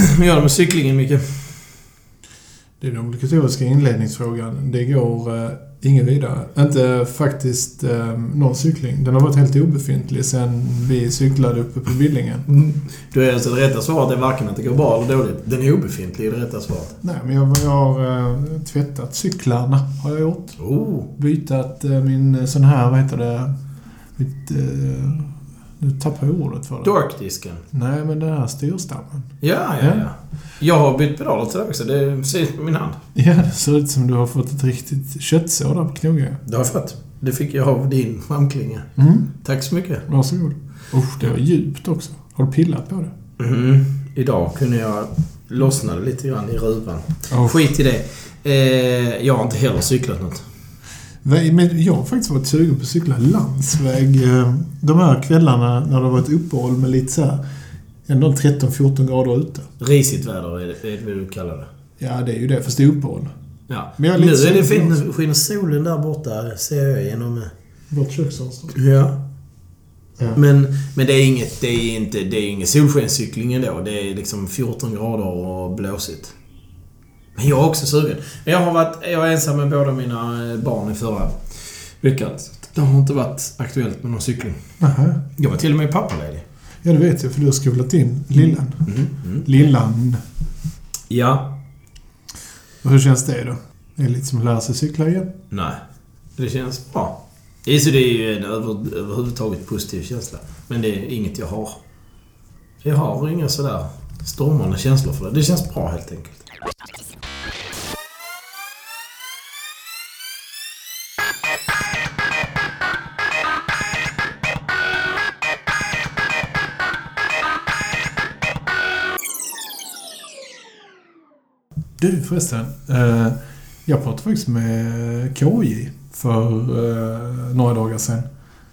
Hur gör det med cyklingen, Micke? Det är den obligatoriska inledningsfrågan. Det går eh, inget vidare. Inte faktiskt eh, någon cykling. Den har varit helt obefintlig sen vi cyklade uppe på Billingen. Mm. Då är alltså det rätta svaret är varken att det går bra eller dåligt. Den är obefintlig, är det rätta svaret. Nej, men jag, jag har eh, tvättat cyklarna. Har jag gjort. Oh. Bytat eh, min eh, sån här, vad heter det? Mitt... Eh, nu tappar jag ordet för det. Dorkdisken. Nej, men den här styrstammen. Ja, ja, Ja. ja. Jag har bytt pedaler till det också. Det syns på min hand. Ja, det ser ut som du har fått ett riktigt köttsår där på knogen. Det har jag fått. Det fick jag av din framklinga. Mm, Tack så mycket. varsågod. Usch, det var djupt också. Har du pillat på det? Mm. Idag kunde jag lossna lite grann i ruvan. Oh. Skit i det. Eh, jag har inte heller cyklat något. Men jag har faktiskt varit sugen på att cykla landsväg eh, de här kvällarna när det har varit uppehåll med lite så här, ändå 13-14 grader ute. Risigt väder är det, är det du kallar det. Ja, det är ju det, fast det är uppehåll. Ja. Men jag är Nu lite är det fint. Nu skiner solen där borta, ser jag genom... Vårt köksfönster. Ja. Ja. Men, men det är inget, det är inte, det är ingen solskenscykling ändå. Det är liksom 14 grader och blåsigt. Men jag är också sugen. Jag har varit, jag var ensam med båda mina eh, barn i förra veckan. Så Det har inte varit aktuellt med någon cykling. Nähä. Jag var till och med pappaledig. Ja, det vet jag, för du har skolat in lillan. Mm. Mm. Lillan. Ja. Och hur känns det då? Det är lite som att lära sig cykla igen. Nej. Det känns bra. Det är så det är ju en över, överhuvudtaget positiv känsla. Men det är inget jag har. Jag har inga sådär stormande känslor för det. Det känns bra helt enkelt. Du förresten. Eh, jag pratade faktiskt med KJ för eh, några dagar sedan.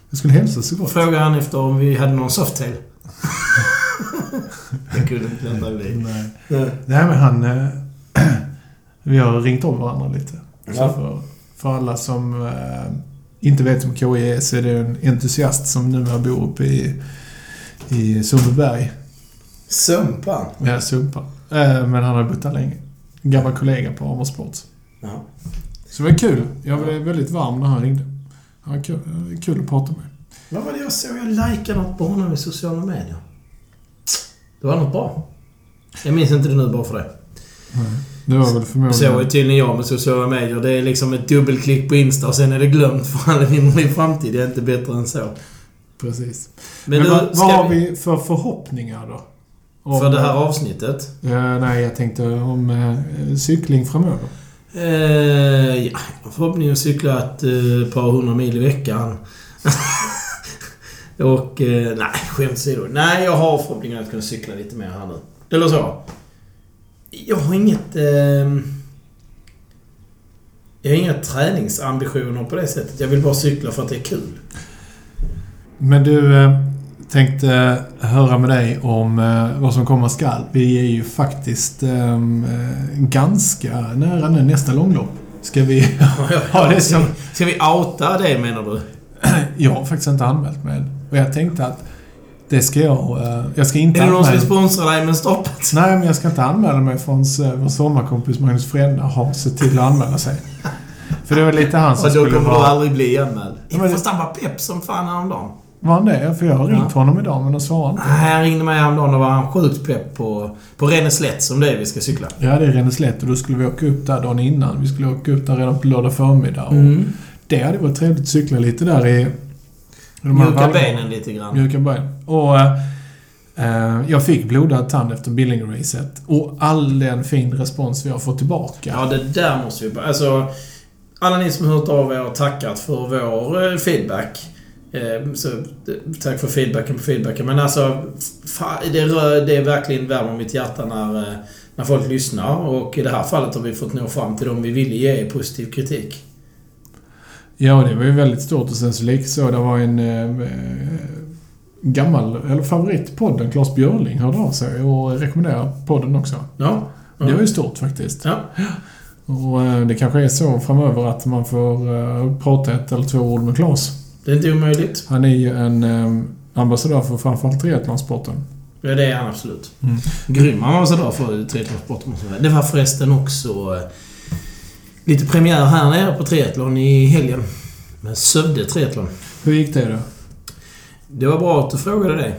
Jag skulle hälsa så gott. Frågade han efter om vi hade någon softail. jag kunde inte låta bli. Nej. Nej. Nej, men han... Eh, vi har ringt om varandra lite. Så Ja. för, för alla som eh, inte vet vem KJ är så är det en entusiast som numera bor uppe i, i Sundbyberg. Sumpan. Ja, Sumpa. Eh, men han har bott där länge. Gammal kollega på Amo Sport. Ja. Så det var kul. Jag var väldigt varm när han ringde. Han var kul, kul att prata med. Vad var det jag såg? Jag likade något på honom i sociala medier. Det var något bra. Jag minns inte det nu bara för det. Det var väl Så är förmodligen... tydligen jag med sociala medier. Det är liksom ett dubbelklick på Insta och sen är det glömt för all evinnerlig framtid. Det är inte bättre än så. Precis. Men, Men, vad, vad har vi... vi för förhoppningar då? Om- För det här avsnittet? Eh, nej, jag tänkte om eh, cykling framöver. Eh, ja, förhoppningen att cykla ett eh, par hundra mil i veckan. och, eh, nej, skämt åsido. Nej, jag har förhoppningen att kunna cykla lite mer här nu. Eller så. Jag har inget... Eh, jag har inga träningsambitioner på det sättet. Jag vill bara cykla för att det är kul. Men du, eh, tänkte höra med dig om eh, vad som komma skall. Vi är ju faktiskt ehm, eh, ganska nära nu nästa långlopp. Ska vi ha det som... Ska vi outa det menar du? Jag har faktiskt inte anmält mig. Och jag tänkte att det ska jag... eh, Jag ska inte Är det någon som vill anmäla... sponsra dig med stoppet? Nej, men jag ska inte anmäla mig förrän vår sommarkompis Magnus Frända har sett till att anmäla sig. För det var lite han som Och då skulle kommer du vara... aldrig bli anmäld. Fast han var pepp som fan häromdagen. Var han det? För jag har ringt Ja. honom idag, men han svarade inte. Nej, Han ringde mig häromdagen och var han sjukt pepp på, på Renneslätt som det är vi ska cykla. Ja, det är Renneslätt och då skulle vi åka upp där dagen innan. Vi skulle åka upp där redan på lördag förmiddag. Och Mm. Det hade varit trevligt att cykla lite där i... Mjuka benen lite grann. Mjuka ben. Och eh, jag fick blodad tand efter Billingeracet. Och all den fin respons vi har fått tillbaka. Ja, det där måste vi. Alltså, alla ni som har hört av er och tackat för vår eh, feedback. Eh, så, eh, tack för feedbacken på feedbacken. Men alltså, det, rör, det är verkligen värmer mitt hjärta när, eh, när folk lyssnar. Och i det här fallet har vi fått nå fram till dem vi ville ge positiv kritik. Ja, det var ju väldigt stort. Och sen så likaså, det var en eh, gammal, eller favorit på podden, Claes Björling, hörde av sig och rekommenderar podden också. Ja. ja. Det var ju stort faktiskt. Ja. Och eh, det kanske är så framöver att man får eh, prata ett eller två ord med Claes. Det är inte omöjligt. Han är ju en eh, ambassadör för framförallt triathlonsporten. Ja, det är han absolut. Mm. Grym ambassadör för triathlonsporten. Det var förresten också eh, lite premiär här nere på triathlon i helgen. Med Sövde triathlon. Hur gick det då? Det var bra att du frågade det.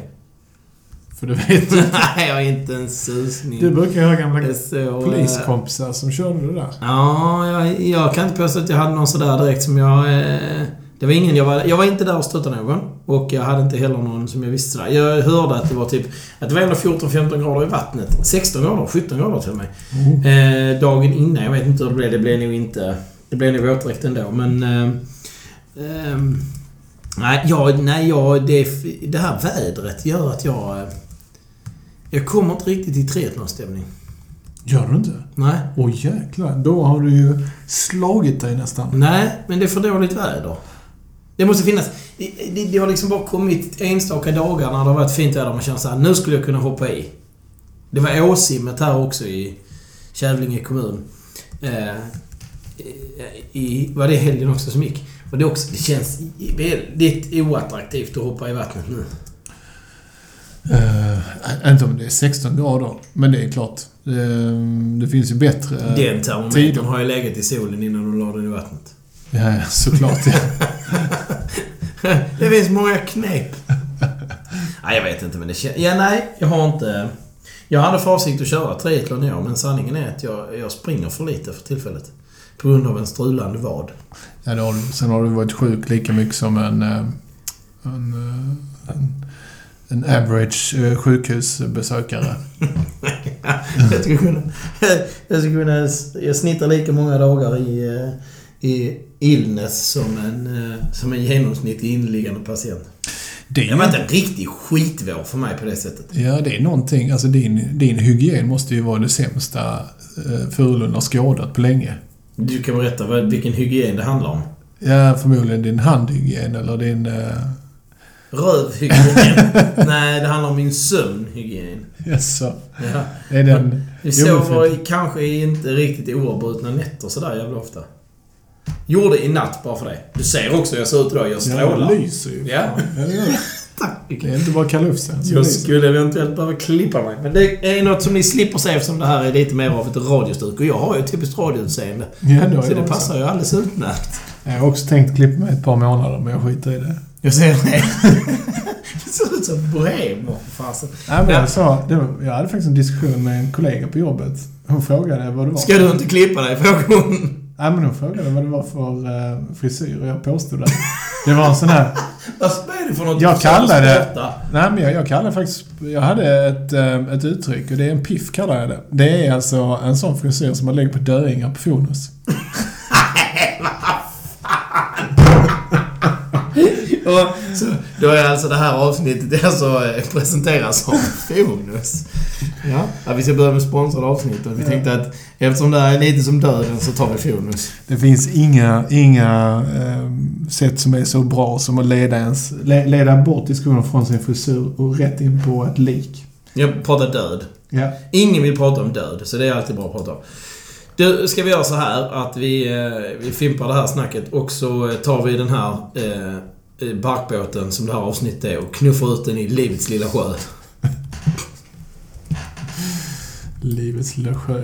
För du vet, Nej, jag har inte en susning. du brukar ju ha gamla så, eh, poliskompisar som körde det där. Ja, jag, jag kan inte påstå att jag hade någon sådär direkt som jag... Eh, det var ingen jag var... Jag var inte där och stöttade någon. Och jag hade inte heller någon som jag visste sådär. Jag hörde att det var typ... Att det var ändå 14-15 grader i vattnet. 16 grader, 17 grader till och med. Oh. Eh, dagen innan, jag vet inte hur det blev. Det blev nog inte... Det blev nog våtdräkt ändå, men... Eh, ehm, nej, jag, nej jag, det, det här vädret gör att jag... Eh, jag kommer inte riktigt i triathlonstämning. Gör du inte? Nej. Åh jäklar, då har du ju slagit dig nästan. Nej, men det är för dåligt väder. Det måste finnas... Det, det, det har liksom bara kommit enstaka dagar när det har varit fint väder och man känner såhär, nu skulle jag kunna hoppa i. Det var Åsimmet här också i Kävlinge kommun. Eh, i, var det helgen också som gick? Och det, också, det känns väldigt oattraktivt att hoppa i vattnet nu. Uh, inte om det är 16 grader, men det är klart. Uh, det finns ju bättre... Den termometern har ju legat i solen innan du la den i vattnet. Ja, såklart. Ja. det finns många knep. nej, jag vet inte men det känns... Ja, nej. Jag har inte... Jag hade för avsikt att köra triathlon i år, men sanningen är att jag, jag springer för lite för tillfället. På grund av en strulande vad. Ja, du. Sen har du varit sjuk lika mycket som en... eh, En, eh, en, en average eh, sjukhusbesökare. jag skulle kunna... Jag skulle kunna... Jag snittar lika många dagar i, i illness som en, eh, som en genomsnittlig inneliggande patient. Det Det har varit en riktig skitvår för mig på det sättet. Ja, det är någonting. Alltså din, din hygien måste ju vara det sämsta eh, Furulund har skådat på länge. Du kan berätta vad, vilken hygien det handlar om. Ja, förmodligen din handhygien eller din... Eh, Rövhygien? Nej, det handlar om min sömnhygien. jaså, Ja. är den... Vi sover kanske inte riktigt oavbrutna nätter sådär jävla ofta. Gjorde i natt bara för det. Du ser också hur jag ser ut idag. Jag Ja, strålar. det lyser ju. Ja. Ja. Tack. Det är inte bara kalufsen Jag lyser. skulle eventuellt behöva klippa mig. Men det är något som ni slipper se eftersom det här är lite mer av ett radiostuk. Och jag har ju ett typiskt radioutseende. Ja, det har Så jag det också. passar ju alldeles utmärkt. Jag har också tänkt klippa mig ett par månader, men jag skiter i det. Jag ser det. Det ser ut som bohem, för fasen. Nej, men Ja. jag, sa, det var, jag hade faktiskt en diskussion med en kollega på jobbet. Hon frågade vad det var. Ska du inte klippa dig? frågade hon. Nej, men hon frågade vad det var för uh, frisyr och jag påstod det. Det var en sån här... Vad är det för något Jag spotta? Nej, men jag, jag kallar faktiskt... Jag hade ett, eh, ett uttryck och det är en piff kallar jag det. Det är alltså en sån frisyr som man lägger på döingar på Fonus. Och så, då är alltså det här avsnittet alltså eh, presenteras som Fonus. Ja. ja, vi ska börja med sponsrade avsnitt och vi Ja. tänkte att eftersom det här är lite som döden så tar vi Fonus. Det finns inga, inga eh, sätt som är så bra som att leda, ens, le, leda bort diskussionen från sin frisyr och rätt in på ett lik. Jag pratar död. Ja. Ingen vill prata om död, så det är alltid bra att prata om. Du, ska vi göra så här att vi, eh, vi fimpar det här snacket och så tar vi den här eh, barkbåten som det här avsnittet är och knuffar ut den i livets lilla sjö. Livets lilla sjö.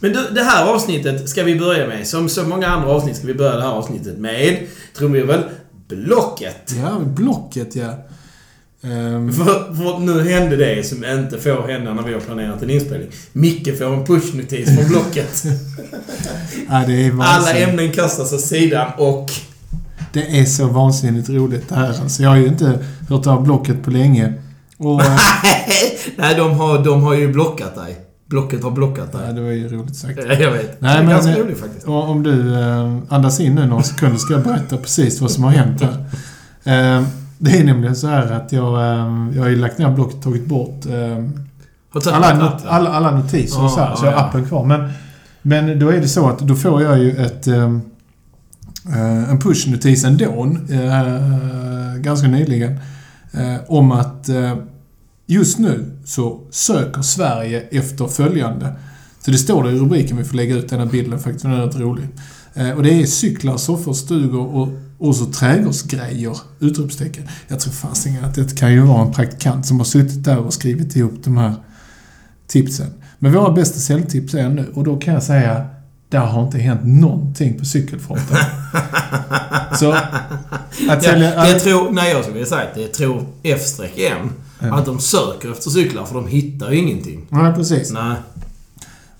Men du, det här avsnittet ska vi börja med. Som så många andra avsnitt ska vi börja det här avsnittet med, trumvirvel, Blocket. Ja, Blocket ja. Ehm, För, för nu hände det som inte får hända när vi har planerat en inspelning. Micke får en pushnotis från Blocket. ja, Alla ämnen kastas åt sidan och... Det är så vansinnigt roligt det här. Alltså, jag har ju inte hört av Blocket på länge. Och... eh, Nej, de har, de har ju blockat dig. Blocket har blockat ja, dig. det var ju roligt sagt. Jag vet. Nej, det är men- ganska roligt faktiskt. Och om du eh, andas in nu några sekunder ska jag berätta precis vad som har hänt här. Eh, det är nämligen så här att jag, eh, jag har ju lagt ner blocket och tagit bort eh, tagit alla, not, alla, alla notiser och så här, så ja, jag har appen kvar. Men, men då är det så att då får jag ju ett, eh, eh, en pushnotis ändå, eh, ganska nyligen, eh, om att just nu så söker Sverige efter följande. Så det står det i rubriken, vi får lägga ut den här bilden faktiskt, den är rätt rolig. Och det är cyklar, soffor, stugor och Och så trädgårdsgrejer! Utropstecken. Jag tror fasiken att det kan ju vara en praktikant som har suttit där och skrivit ihop de här tipsen. Men våra bästa säljtips är nu, och då kan jag säga där har inte hänt någonting på cykelfronten. Så att sälja... Ja, det tror, nej, jag skulle vilja säga att det tror F-M. Ja. Att de söker efter cyklar för de hittar ju ingenting. Nej, precis. Nej.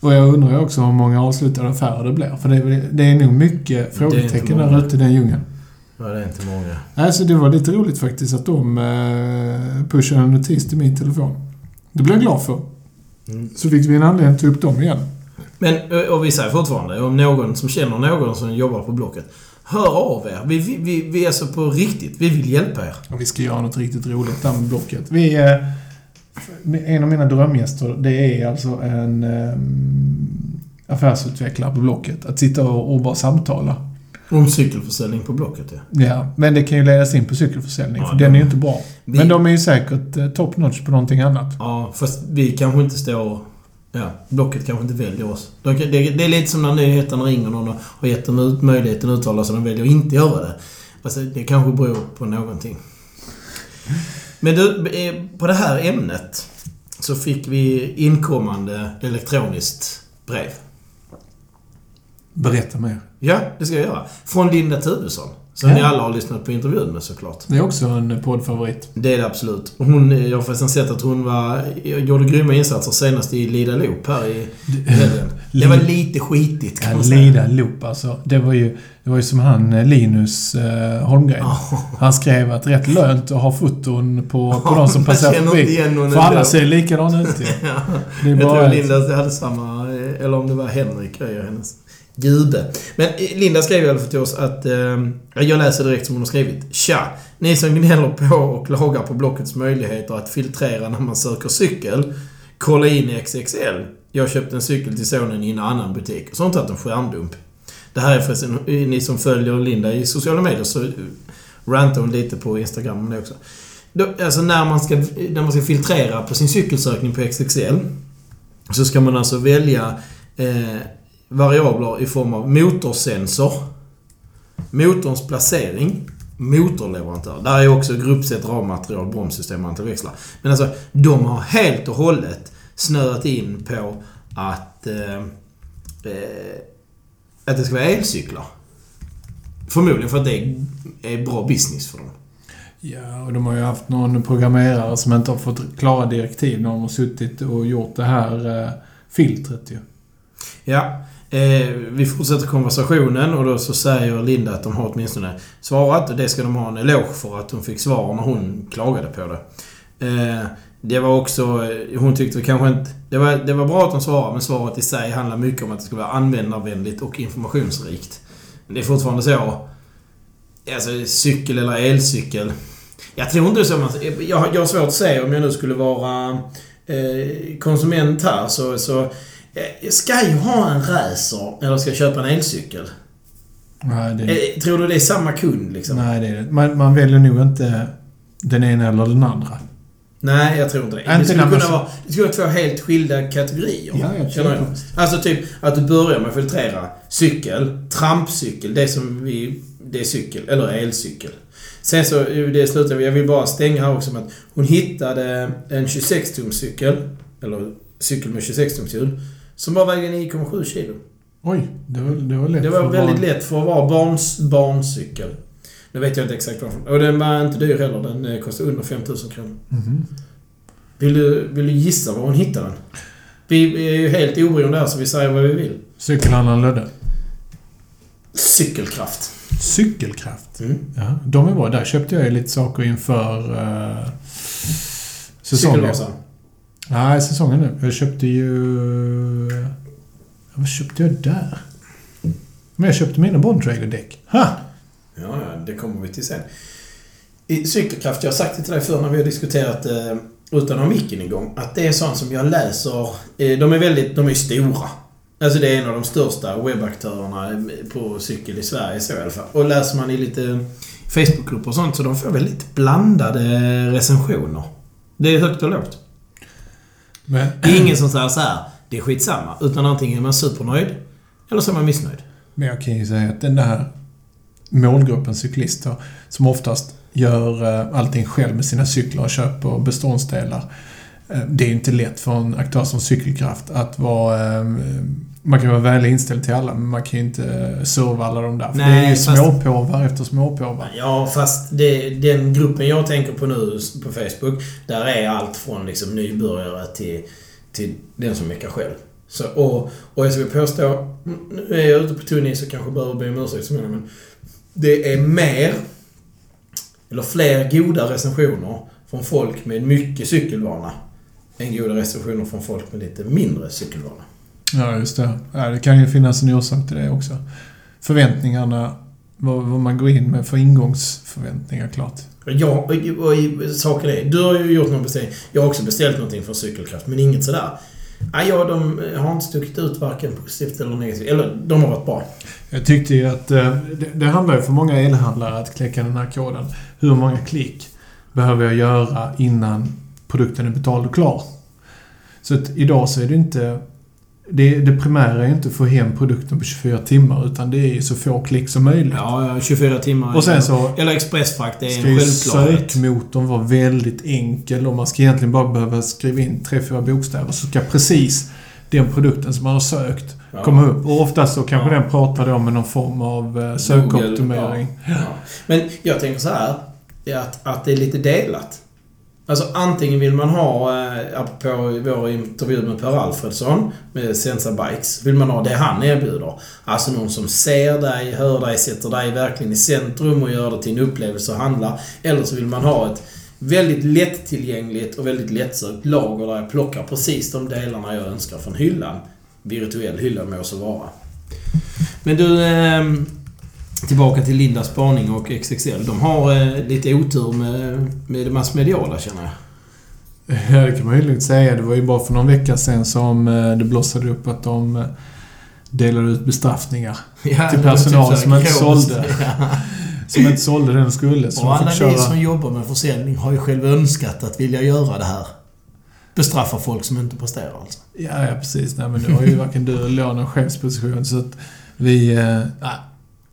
Och jag undrar också hur många avslutade affärer det blir. För det det är nog mycket frågetecken där ute i den djungeln. Ja, det är inte många. Alltså det var lite roligt faktiskt att de eh, pushade en notis till min telefon. Det blev jag glad för. Mm. Så fick vi en anledning att ta upp dem igen. Men, eh, och vi säger fortfarande, om någon som känner någon som jobbar på Blocket. Hör av er. Vi, vi, vi, vi är så på riktigt. Vi vill hjälpa er. Och vi ska göra något riktigt roligt där med Blocket. Vi, eh, en av mina drömgäster, det är alltså en eh, affärsutvecklare på Blocket. Att sitta och, och bara samtala. Om cykelförsäljning på Blocket, ja. Ja, men det kan ju ledas in på cykelförsäljning, Ja, för det- den är ju inte bra. Vi- Men de är ju säkert eh, top notch på någonting annat. Ja, fast vi kanske inte står... Ja, Blocket kanske inte väljer oss. De Det, det är lite som när nyheterna ringer någon och har gett dem ut möjligheten att uttala sig de väljer att inte göra det. Alltså, det kanske beror på någonting. Men du, eh, på det här ämnet så fick vi inkommande elektroniskt brev. Berätta mer. Ja, det ska jag göra. Från Linda Tuvesson. Som Ja. ni alla har lyssnat på intervjun med såklart. Det är också en poddfavorit. Det är det absolut. Hon, jag har förresten sett att hon var, gjorde grymma insatser senast i Lida Loop här i helgen. Det var lite skitigt kan Ja, man säga. Lida Loop alltså. Det var ju, det var ju som han Linus eh, Holmgren. Han skrev att rätt lönt att ha foton på, på de som passerar förbi. För alla ser likadana ut. Ja. Det är Jag tror Linda hade samma, eh, eller om det var Henrik Öijer, hennes gube. Men Linda skrev i alla fall till oss att, eh, jag läser direkt som hon har skrivit. Tja! Ni som gnäller på och klagar på Blockets möjligheter att filtrera när man söker cykel. Kolla in XXL. Jag köpte en cykel till sonen i en annan butik. Och så har tagit en skärmdump. Det här är förresten, eh, ni som följer Linda i sociala medier så eh, rantar hon lite på Instagram om det också. Då, alltså när man, ska, när man ska filtrera på sin cykelsökning på XXL så ska man alltså välja eh, variabler i form av motorsensor, motorns placering, motorleverantör. Där är också gruppsätt, rammaterial, bromssystem och antiväxlar. Men alltså, de har helt och hållet snöat in på att, eh, eh, att det ska vara elcyklar. Förmodligen för att det är, är bra business för dem. Ja, och de har ju haft någon programmerare som inte har fått klara direktiv när de har suttit och gjort det här eh, filtret ju. Ja, eh, vi fortsätter konversationen och då så säger Linda att de har åtminstone svarat och det ska de ha en eloge för att hon fick svar när hon klagade på det. Eh, det var också... Eh, hon tyckte kanske inte... Det var, det var bra att de svarade men svaret i sig handlar mycket om att det ska vara användarvänligt och informationsrikt. Men det är fortfarande så... Alltså cykel eller elcykel. Jag tror inte det är så man... Jag, har- jag har svårt att säga om jag nu skulle vara eh, konsument här så... så eh, Ska jag ha en racer eller ska jag köpa en elcykel? Nej, det, Eh, Tror du det är samma kund liksom? nej, det är det. Man, man väljer nog inte den ena eller den andra. Nej, jag tror inte det. Inte det skulle man kunna vara... Det skulle vara två helt skilda kategorier. Ja, jag tror jag. det. Alltså typ att du börjar med att filtrera cykel, trampcykel, det som vi... Det är cykel, eller elcykel. Sen så, det slutar vi, jag vill bara stänga här också med att hon hittade en 26-tums cykel, eller cykel med 26-tums hjul, som bara vägde 9,7 kilo. Oj, det var, det var lätt Det var för väldigt barn. lätt för att vara barns barncykel. Nu vet jag inte exakt varför. Och den var inte dyr heller. Den eh, kostade under 5000 kronor. Mhm. Vill du, vill du gissa var hon hittade den? Vi är ju helt oberoende här så vi säger vad vi vill. Cykelhandlaren Lödde. Cykelkraft. Cykelkraft. Mm. Ja, de är bra. Där köpte jag ju lite saker inför uh, säsongen. Cykelvasan. Nej, säsongen nu. Jag köpte ju... Vad köpte jag där? Men jag köpte mina Bontrager-däck. Ha! Ja, ja, det kommer vi till sen. I cykelkraft, jag har sagt det till dig förr när vi har diskuterat eh, utan att ha micken igång, att det är sånt som jag läser. Eh, de är väldigt, de är stora. Alltså det är en av de största webbaktörerna eh, på cykel i Sverige så i alla fall. Och läser man i lite Facebookgrupper och sånt så de får väldigt blandade recensioner. Det är högt och lågt. Men, Det är ingen som säger så här, det är skitsamma. Utan antingen är man supernöjd eller så är man missnöjd. men jag kan ju säga att den där målgruppen cyklister som oftast gör eh, allting själv med sina cyklar och köper beståndsdelar. Eh, det är ju inte lätt för en aktör som Cykelkraft att vara... eh, Man kan vara väl inställd till alla, men man kan ju inte serva alla de där. För Nej, det är ju fast- småpåvar efter småpåvar. Ja, fast det, den gruppen jag tänker på nu på Facebook, där är allt från liksom nybörjare till, till den som mekar själv. Så, och, och jag skulle påstå, nu är jag ute på tunn is och kanske behöver be om ursäkt men det är mer, eller fler goda recensioner från folk med mycket cykelvana än goda recensioner från folk med lite mindre cykelvana. Ja, just det. Ja, det kan ju finnas en orsak till det också. Förväntningarna, vad, vad man går in med för ingångsförväntningar, klart. Ja, och, och, och saken är, du har ju gjort någon beställning. Jag har också beställt någonting från Cykelkraft, men inget sådär. Nej, ja, de har inte stuckit ut varken positivt eller negativt. Eller, de har varit bra. Jag tyckte ju att eh, det, det handlar ju för många elhandlare att kläcka den här koden. Hur många klick behöver jag göra innan produkten är betald och klar? Så att idag så är det inte... Det, det primära är inte att få hem produkten på 24 timmar utan det är så få klick som möjligt. Ja, 24 timmar. Och sen så Eller expressfrakt, det är en självklarhet. sökmotorn vara väldigt enkel och man ska egentligen bara behöva skriva in tre fyra bokstäver så ska precis den produkten som man har sökt Ja. komma upp. Och oftast så kanske Ja. den pratar då med någon form av eh, sökoptimering. Ja. Men jag tänker så här, är att, att det är lite delat. Alltså antingen vill man ha, eh, apropå vår intervju med Per Alfredsson med Sensa Bikes, vill man ha det han erbjuder. Alltså någon som ser dig, hör dig, sätter dig verkligen i centrum och gör det till en upplevelse att handla. Eller så vill man ha ett väldigt lättillgängligt och väldigt lättsökt lager där jag plockar precis de delarna jag önskar från hyllan. Virtuell hylla må så vara. Men du, eh, tillbaka till Lindas spaning och XXL. De har eh, lite otur med, med det massmediala känner jag. Ja, det kan man ju lugnt säga. Det var ju bara för någon vecka sedan som eh, det blossade upp att de eh, delade ut bestraffningar. Ja, Till var personal här som inte sålde. Ja. Som inte sålde den de skulle. Så Och de alla fick ni köra... som jobbar med försäljning har ju själv önskat att vilja göra det här. Bestraffa folk som inte presterar alltså. Ja, ja, precis. Nej, men nu har ju varken du eller jag någon chefsposition så att vi... Eh,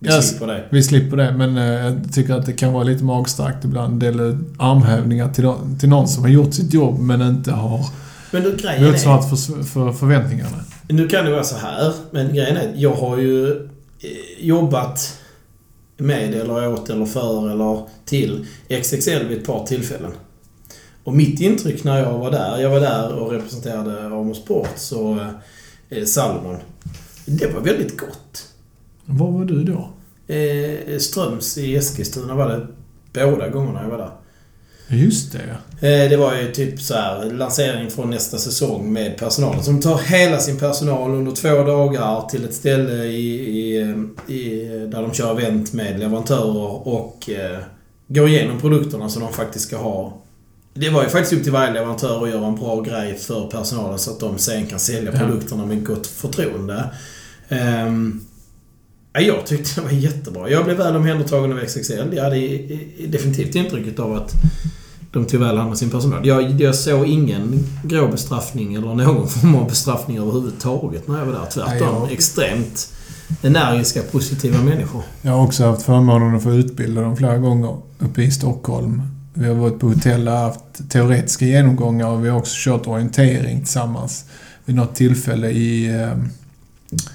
Vi Yes. slipper det. vi slipper det. Men eh, jag tycker att det kan vara lite magstarkt ibland. Dela ut armhävningar till, till någon som har gjort sitt jobb men inte har Men du, grejen är... motsvarat för, för förväntningarna. Nu kan det vara så här, men grejen är jag har ju eh, jobbat med eller åt eller för eller till XXL vid ett par tillfällen. Och mitt intryck när jag var där, jag var där och representerade Amo Sports och eh, Salomon. Det var väldigt gott. Var var du då? Eh, Ströms i Eskilstuna var det båda gångerna jag var där. Just det. Eh, Det var ju typ så här lansering från nästa säsong med personalen. Som tar hela sin personal under två dagar till ett ställe i, i, i, där de kör event med leverantörer och eh, går igenom produkterna som de faktiskt ska ha. Det var ju faktiskt upp till varje leverantör att göra en bra grej för personalen så att de sen kan sälja Ja. produkterna med gott förtroende. Ehm, ja, jag tyckte det var jättebra. Jag blev väl omhändertagen av XXL. Jag hade definitivt intrycket av att de tog väl hand om sin personal. Jag, jag såg ingen grå bestraffning eller någon form av bestraffning överhuvudtaget när jag var där. Tvärtom. Jag- Extremt energiska, positiva människor. Jag har också haft förmånen att få utbilda dem flera gånger uppe i Stockholm. Vi har varit på hotell och haft teoretiska genomgångar och vi har också kört orientering tillsammans vid något tillfälle i, eh,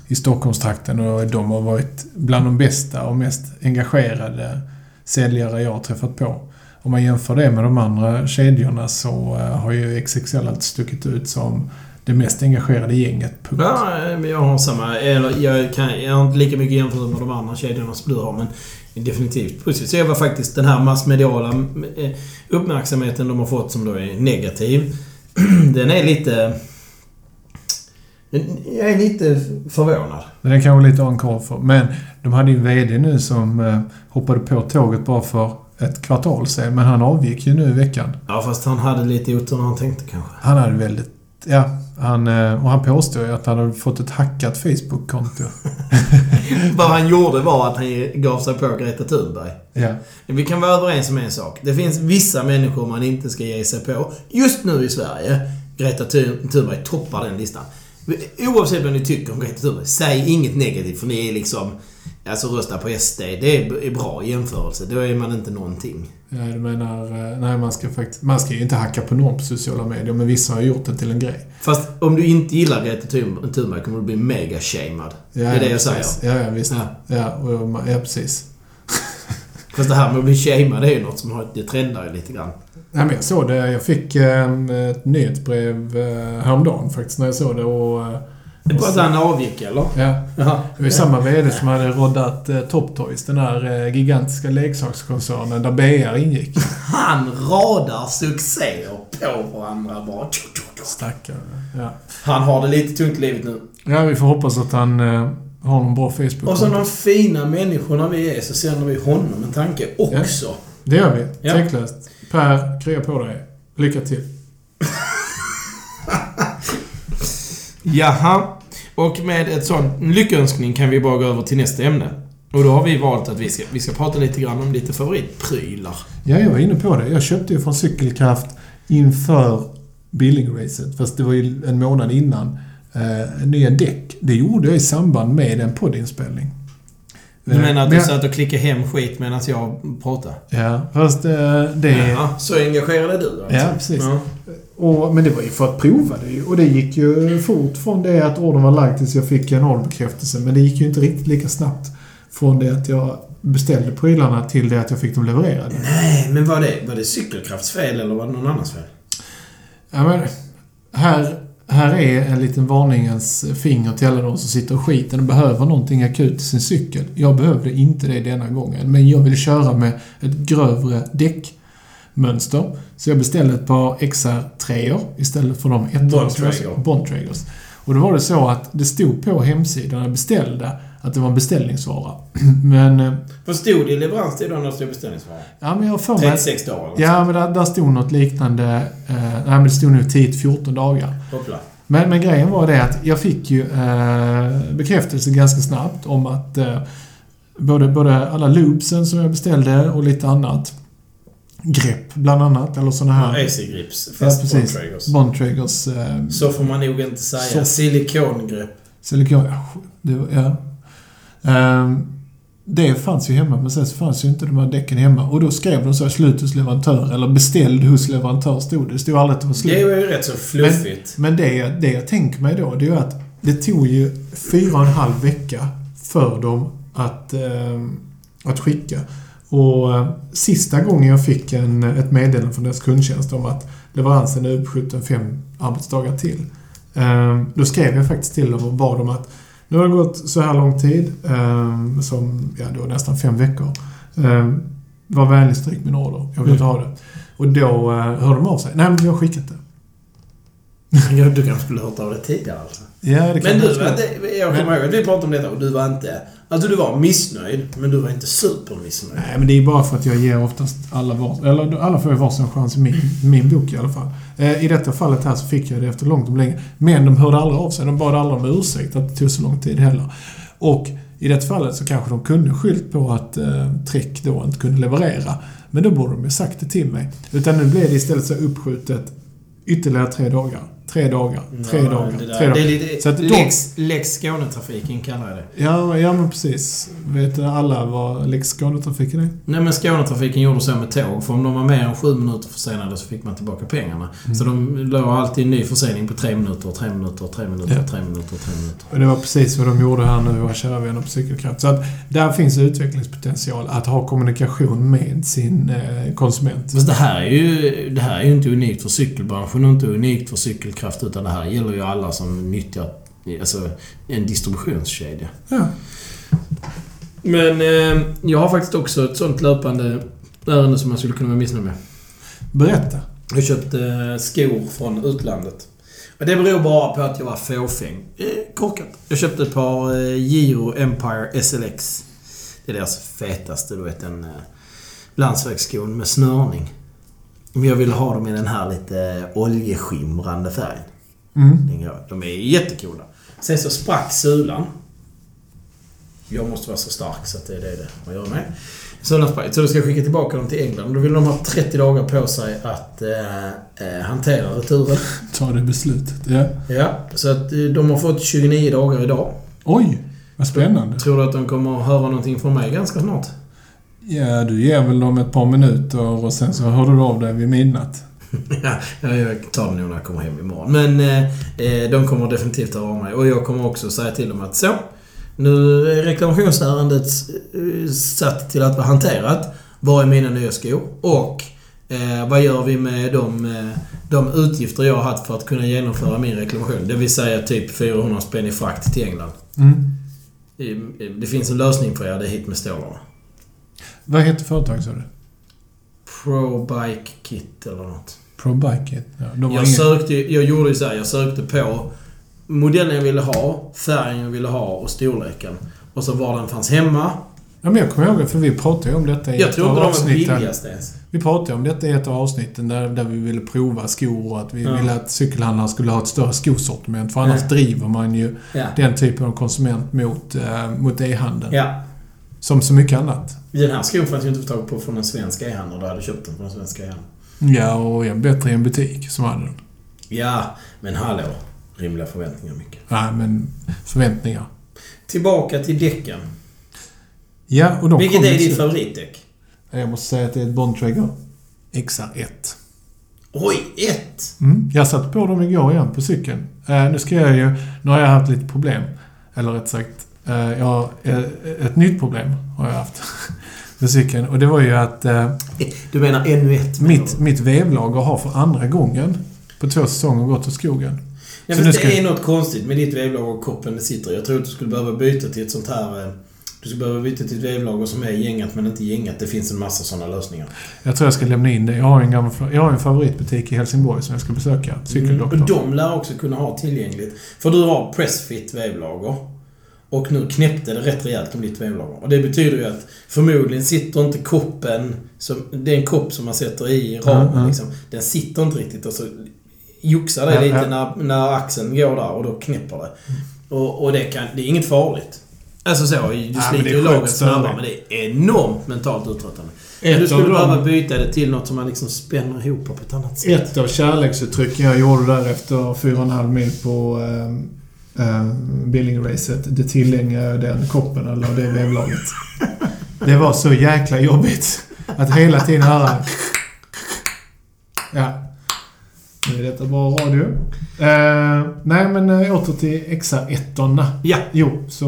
i Stockholmstrakten och de har varit bland de bästa och mest engagerade säljare jag har träffat på. Om man jämför det med de andra kedjorna så eh, har ju XXL alltid stuckit ut som det mest engagerade gänget. Punkt. Ja, eh, men jag har samma... Eller jag, kan, jag har inte lika mycket jämfört med de andra kedjorna som du har, men definitivt positivt. Så jag var faktiskt den här massmediala eh, uppmärksamheten de har fått som då är negativ. Den är lite... Jag är lite förvånad. Men det kan vara lite on för. Men de hade ju en VD nu som eh, hoppade på tåget bara för ett kvartal sedan. Men han avgick ju nu i veckan. Ja, fast han hade lite otur när han tänkte kanske. Han hade väldigt... Ja, han, eh, och han påstår ju att han hade fått ett hackat Facebook-konto. Vad han gjorde var att han gav sig på Greta Thunberg. Ja. Vi kan vara överens om en sak. Det finns vissa människor man inte ska ge sig på. Just nu i Sverige, Greta Thun- Thunberg toppar den listan. Oavsett vad ni tycker om Thunberg, säg inget negativt för ni är liksom... Alltså rösta på SD. Det är bra i jämförelse. Då är man inte någonting. Ja, du menar... eh, Nej, man ska faktiskt... Man ska ju inte hacka på någon på sociala medier, men vissa har gjort det till en grej. Fast om du inte gillar Greta Thun- Thunberg kommer du bli mega-shamed. Ja, det är det ja, jag säger. precis. Ja, ja, visst. Ja. Ja, och, ja precis. Fast det här med att bli shamed, det är ju något som har, det trendar ju lite grann. Nej, men jag såg det. Jag fick eh, ett nyhetsbrev eh, häromdagen faktiskt när jag såg det och... eh, Det bara att han avgick, eller? Ja, det var ju samma VD som hade roddat eh, Top Toys, den eh, gigantiska leksakskoncernen där BR ingick. Han radar succéer på varandra bara. Stackare. Ja. Han har det lite tungt i livet nu. ja, vi får hoppas att han eh, har någon bra Facebook. Och som de fina människorna vi är så sänder vi honom en tanke också. Det gör vi. Ja. Tveklöst. Per, krya på dig. Lycka till. Jaha. Och med ett sånt lyckönskning kan vi bara gå över till nästa ämne. Och då har vi valt att vi ska, vi ska prata lite grann om lite favoritprylar. Ja, jag var inne på det. Jag köpte ju från Cykelkraft inför Billingracet, fast det var ju en månad innan, eh, nya däck. Det gjorde jag i samband med en poddinspelning. Du menar att du satt och klickade hem skit medan jag pratade? Ja, fast eh, det... Ja, så engagerad är du alltså? Ja, precis. Ja. Och, men det var ju för att prova det ju. Och det gick ju fort från det att ordern var lagd tills jag fick en orderbekräftelse. Men det gick ju inte riktigt lika snabbt från det att jag beställde prylarna till det att jag fick dem levererade. Nej, men var det, var det cykelkrafts fel eller var det någon annans fel? Ja, men här, här är en liten varningens finger till alla de som sitter och skiter och behöver någonting akut i sin cykel. Jag behövde inte det denna gången, men jag vill köra med ett grövre däckmönster. Så jag beställde ett par XR3 istället för de Bontrager. Bontragers. Och då var det så att det stod på hemsidan när jag beställde att det var en beställningsvara. Men... eh, Vad stod det i leveranstid då när det stod beställningsvara? Ja, men jag för mig... 36 dagar eller Ja, men där, där stod något liknande. Eh, nej, men det stod nog 10-14 dagar. Hoppla. Men, men grejen var det att jag fick ju eh, bekräftelse ganska snabbt om att eh, både, både alla loopsen som jag beställde och lite annat. Grepp bland annat, eller såna Ja, här AC-grips. Ja, Fast precis. Bontraggers. Bontraggers eh, Så får man nog inte säga. Så- Silikongrepp. silikon... Ja, det ja. Ehm, det fanns ju hemma, men sen så fanns ju inte de här däcken hemma. Och då skrev de så här, slut hos leverantör, eller beställd hos leverantör stod det. Det stod aldrig att det var slut. Det är ju rätt så fluffigt. Men det, jag- det jag tänker mig då, det är ju att det tog ju fyra och en halv vecka för dem att, eh, att skicka. Och eh, sista gången jag fick en, ett meddelande från deras kundtjänst om att leveransen är uppskjuten fem arbetsdagar till. Eh, då skrev jag faktiskt till dem och bad dem att nu har det gått så här lång tid, eh, som ja, då nästan fem veckor. Eh, var vänlig stryk min order, jag vill inte ha det. Och då eh, hörde de av sig. Nej, men vi har skickat det. Du kanske skulle ha hört av det tidigare alltså. Ja, det kan Men du var inte... Jag kommer ihåg att vi pratade om detta och du var inte... Alltså du var missnöjd, men du var inte supermissnöjd. Nej, men det är bara för att jag ger oftast alla var, eller alla får ju varsin chans i min, min bok i alla fall. Eh, I detta fallet här så fick jag det efter långt om länge. Men de hörde aldrig av sig. De bad aldrig om ursäkt att det tog så lång tid heller. Och i det fallet så kanske de kunde skyllt på att eh, Trek då inte kunde leverera. Men då borde de ju sagt det till mig. Utan nu blev det istället så uppskjutet ytterligare tre dagar. Tre dagar, tre Ja, dagar, det tre dagar. Det är lite... Så att de- Lex, Lex Skånetrafiken kallar jag det. Ja, ja men precis. Vet alla vad Lex Skånetrafiken är? Nej men Skånetrafiken gjorde så med tåg. För om de var mer än sju minuter försenade så fick man tillbaka pengarna. Mm. Så de la alltid en ny försening på tre minuter, tre minuter, tre minuter, Ja. tre minuter, tre minuter. Och det var precis vad de gjorde här nu, våra kära vänner på Cykelkraft. Så att där finns utvecklingspotential att ha kommunikation med sin eh, konsument. Fast det här är ju, det här är ju inte unikt för cykelbranschen och inte unikt för cykelkraft utan det här gäller ju alla som nyttjar alltså, en distributionskedja. Ja. Men eh, jag har faktiskt också ett sånt löpande ärende som man skulle kunna vara missnöjd med. Berätta. Jag köpte skor från utlandet. Och det beror bara på att jag var fåfäng. Eh, korkat. Jag köpte ett par eh, Giro Empire SLX. Det är deras fetaste, du vet en eh, landsvägsskon med snörning. Men jag ville ha dem i den här lite oljeskimrande färgen. Mm. De är jättecoola. Sen så sprack sulan. Jag måste vara så stark så att det är det att göra med. Sulan sprack. Så då ska jag skicka tillbaka dem till England. Då vill de ha 30 dagar på sig att eh, eh, hantera returen. Ta det beslutet. Ja. Ja, så att eh, de har fått 29 dagar idag. Oj! Vad spännande. Tror du att de kommer att höra någonting från mig ganska snart? Ja, du ger väl dem ett par minuter och sen så hör du av dig vid midnatt. ja, jag tar det nog när jag kommer hem imorgon. Men eh, eh, de kommer definitivt höra av mig. Och jag kommer också säga till dem att så. Nu är reklamationsärendet eh, satt till att vara hanterat. Var är mina nya skor? Och eh, vad gör vi med de, eh, de utgifter jag har haft för att kunna genomföra min reklamation? Det vill säga typ 400 spänn i frakt till England. Mm. Det finns en lösning för er. Det är hit med stålarna. Vad heter företaget sa du? Pro Bike Kit eller något. ProBike? Ja, de har Jag ingen... sökte Jag gjorde ju så här, Jag sökte på modellen jag ville ha, färgen jag ville ha och storleken. Och så var den fanns hemma. Ja, men jag kommer ihåg för vi pratade ju om detta i Jag ett tror av inte de var avsnitten. ens. Vi pratade om detta i ett av avsnitten där, där vi ville prova skor och att vi Ja. ville att cykelhandlare skulle ha ett större skosortiment. För annars Ja. driver man ju Ja. den typen av konsument mot, eh, mot e-handeln. Ja. Som så mycket annat. Den här skon fanns ju inte att få tag på från en svensk e-handlare. Du hade köpt den från en svensk e-handlare. Ja, och en bättre i en butik som hade den. Ja, men hallå. Rimliga förväntningar mycket. Nej, men förväntningar. Tillbaka till däcken. Ja, och de Vilket är ditt favoritdäck? Jag måste säga att det är ett Bontrager XR1. Oj, ett! Mm. Jag satte på dem igår igen på cykeln. Eh, nu ska jag ju... Nu har jag haft lite problem. Eller rätt sagt, jag har, eh, ett nytt problem har jag haft med cykeln. Och det var ju att eh, Du menar ännu ett? mitt, mitt vevlager har för andra gången på två säsonger gått åt skogen. Ja, Så nu ska- det är något konstigt med ditt vevlager och koppen det sitter. Jag tror att du skulle behöva byta till ett sånt här... eh, Du skulle behöva byta till ett vevlager som är gängat men inte gängat. Det finns en massa sådana lösningar. Jag tror jag ska lämna in det. Jag har en, gammal, jag har en favoritbutik i Helsingborg som jag ska besöka. Cykeldoktorn. Och de lär också kunna ha tillgängligt. För du har Pressfit vevlager. Och nu knäppte det rätt rejält om ditt vevlager. Och det betyder ju att förmodligen sitter inte koppen... Som, det är en kopp som man sätter i ramen ja. liksom. Den sitter inte riktigt och så joxar det Ja, lite ja. När, när axeln går där och då knäpper det. Och, och det, kan, det är inget farligt. Alltså så, du sliter är ju lagret snabbare men det är enormt mentalt uttröttande. Ett du skulle av dem- behöva byta det till något som man liksom spänner ihop på ett annat sätt. Ett av kärleksuttrycken jag gjorde där efter fyra och en halv mil på äh, äh, Billingracet, det tillägnar jag den koppen eller det vevlaget. Det var så jäkla jobbigt att hela tiden höra... Ja. Nu är detta bra radio. Eh, nej, men äh, åter till XR1. Ja. Jo, så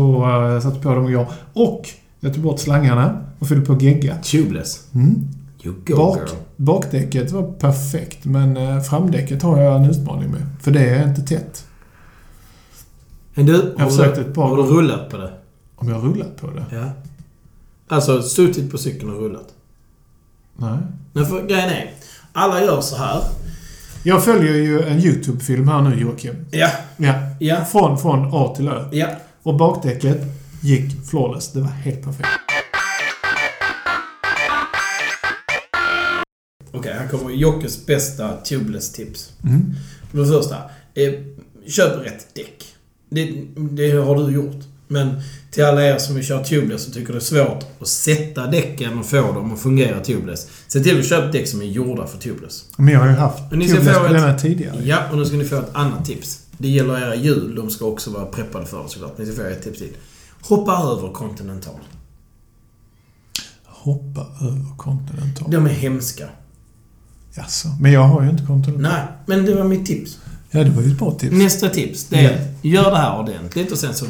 jag satte på dem igår. Och jag tog bort slangarna och fyllde på gegga. Tubeless. Mm. You go Bak, girl. bakdäcket var perfekt, men eh, framdäcket har jag en utmaning med. För det är inte tätt. Men du, Jag har, försökte du, ett par har du rullat på det? Om jag har rullat på det? Ja. Alltså suttit på cykeln och rullat. Nej. Men för grejen är, alla gör så här. Jag följer ju en YouTube-film här nu, Joakim. Ja, Ja. ja, Från, från A till Ö. ja. Och bakdäcket gick flawless. Det var helt perfekt. Okej, här kommer Jockes bästa tubeless-tips. Mm. För det första, eh, köp rätt däck. Det, det har du gjort. Men till alla er som vill köra tubeless och tycker det är svårt att sätta däcken och få dem att fungera tubeless. Se till att köpa däck som är gjorda för tubeless. Men jag har ju haft tubeless på denna tidigare. Ja, och nu ska ni få ett annat tips. Det gäller era hjul. De ska också vara preppade för det såklart. Ni ska få ett tips till. Hoppa över Continental. Hoppa över Continental. De är hemska. Jaså, men jag har ju inte Continental. Nej, men det var mitt tips. Ja, det var ju ett bra tips. Nästa tips, det är gör det här ordentligt och sen så...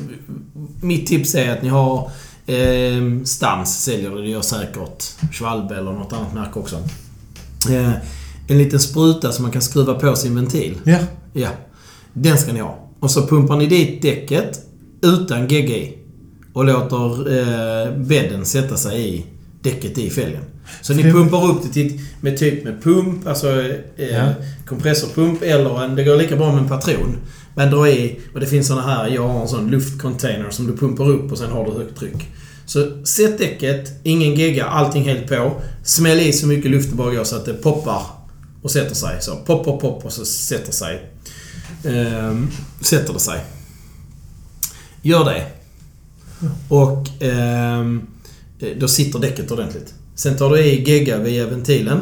Mitt tips är att ni har... Eh, Stans säljer det, det gör säkert Schwalbe eller något annat märke också. Eh, en liten spruta som man kan skruva på sin ventil. Ja. Ja. Den ska ni ha. Och så pumpar ni dit däcket utan gegga i. Och låter eh, bädden sätta sig i däcket i fälgen. Så ni pumpar upp det till, med typ med pump, alltså eh, Ja. kompressorpump eller en, det går lika bra med en patron. Man drar i, och det finns såna här, jag har en sån luftcontainer som du pumpar upp och sen har du högt tryck. Så sätt däcket, ingen gegga, allting helt på. Smäll i så mycket luft det bara går så att det poppar och sätter sig. Så pop, pop, pop och så sätter sig. Ehm, sätter det sig. Gör det. Och ehm, då sitter däcket ordentligt. Sen tar du i gegga via ventilen.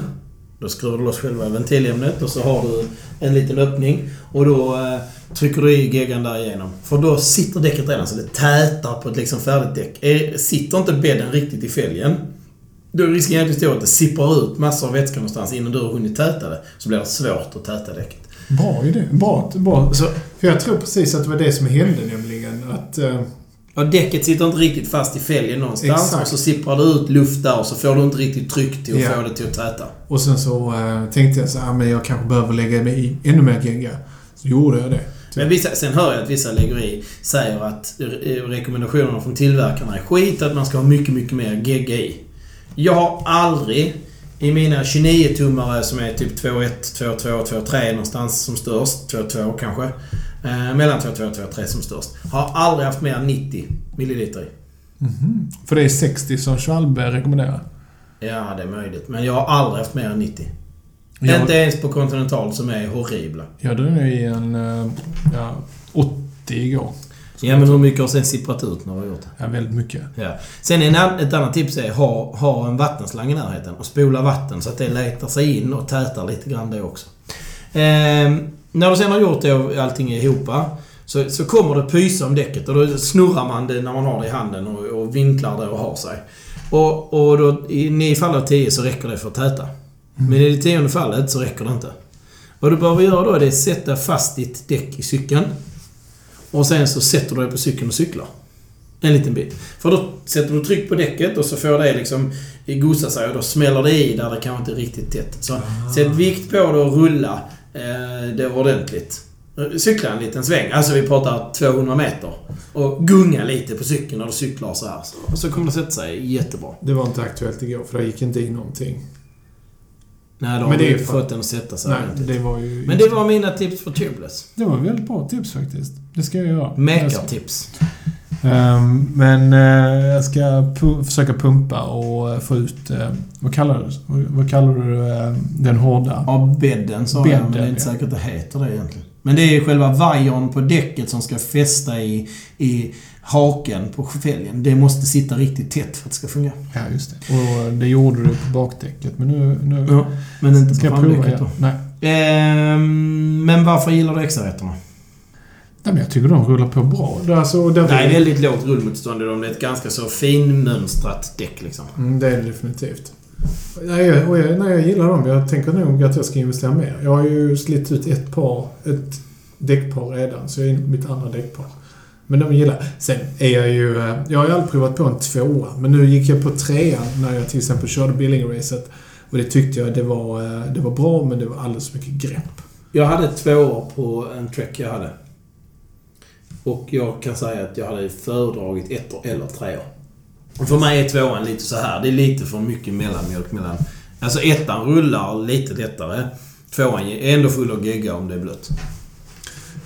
Då skruvar du loss själva ventilämnet och så har du en liten öppning. Och då eh, trycker du i geggan där igenom. För då sitter däcket redan så det tätar på ett liksom färdigt däck. Är, sitter inte bädden riktigt i fälgen, då är risken jävligt stor att det sipprar ut massor av vätska någonstans innan du har hunnit täta det. Så blir det svårt att täta däcket. Bra idé. Bra. bra. Så, För jag tror precis att det var det som hände nämligen. Att, eh, ja, däcket sitter inte riktigt fast i fälgen någonstans. Exakt. Och så sipprar det ut luft där och så får du inte riktigt tryck till att Ja. få det till att täta. och sen så eh, tänkte jag så här, men jag kanske behöver lägga mig i ännu mer gegga. Så gjorde jag det. Men vissa, sen hör jag att vissa lägger i säger att eh, rekommendationerna från tillverkarna är skit, att man ska ha mycket, mycket mer gegga i. Jag har aldrig i mina 29-tummare som är typ 2.1, 2.2, 2.3 någonstans som störst, 2.2 kanske. Eh, mellan 2.2 och 2.3 som störst. Har aldrig haft mer än 90 milliliter i. Mhm. För det är 60 som Schwalbe rekommenderar. Ja, det är möjligt. Men jag har aldrig haft mer än 90. Jag, Inte ens på Continental som är horribla. jag drog i en eh, ja, 80 igår. Ja, men hur mycket har sen sipprat ut när du har gjort det? Ja, väldigt mycket. Ja. Sen en, ett annat tips är ha, ha en vattenslang i närheten och spola vatten så att det letar sig in och tätar lite grann det också. Ehm, när du sen har gjort det och allting är ihop så, så kommer det pysa om däcket och då snurrar man det när man har det i handen och, och vinklar det och har sig. Och, och då, i nio fall av tio så räcker det för att täta. Men i det tionde fallet så räcker det inte. Vad du behöver göra då är att sätta fast ditt däck i cykeln. Och sen så sätter du dig på cykeln och cyklar. En liten bit. För då sätter du tryck på däcket och så får det liksom gosa sig och då smäller det i där det kanske inte är riktigt tätt. Så sätt vikt på det och rulla eh, det ordentligt. Cykla en liten sväng. Alltså vi pratar 200 meter. Och gunga lite på cykeln när du cyklar så här. Så, så kommer det sätta sig jättebra. Det var inte aktuellt igår, för det gick inte i någonting. Nej, då Men har är inte fått den att sätta sig Nej, det var ju... Men det var mina tips för tubeless. Det var väldigt bra tips faktiskt. Det ska jag göra. Mäkartips. Ehm, men eh, jag ska pu- försöka pumpa och eh, få ut... eh, vad kallar du vad, kallar du den hårda? Ja, bädden sa jag, men det är Bädden, inte ja. säkert att det heter det egentligen. Men det är själva vajern på däcket som ska fästa i, i haken på fälgen. Det måste sitta riktigt tätt för att det ska fungera. Ja, just det. Och det gjorde du på bakdäcket. Men nu... nu Ja, men inte ska på jag prova framdäcket då. Nej. Ehm, men varför gillar du XR-rätterna? Nej, men jag tycker de rullar på bra. Det är, alltså, det är väldigt lågt rullmotstånd i dem. Det är ett ganska så finmönstrat däck liksom. Mm, det är det definitivt. Nej, jag, jag, nej, jag gillar dem. Jag tänker nog att jag ska investera mer. Jag har ju slitit ut ett par, ett däckpar redan, så jag är mitt andra däckpar. Men de gillar. Sen är jag ju... eh, Jag har ju aldrig provat på en tvåa, men nu gick jag på trean när jag till exempel körde Billing-racet. Och det tyckte jag det var, eh, det var bra, men det var alldeles för mycket grepp. Jag hade två år på en Trek jag hade. Och jag kan säga att jag hade föredragit ett år eller tre år. Och för mig är tvåan lite så här. Det är lite för mycket mellanmjölk mellan... Alltså ettan rullar lite lättare. Tvåan är ändå full av gegga om det är blött.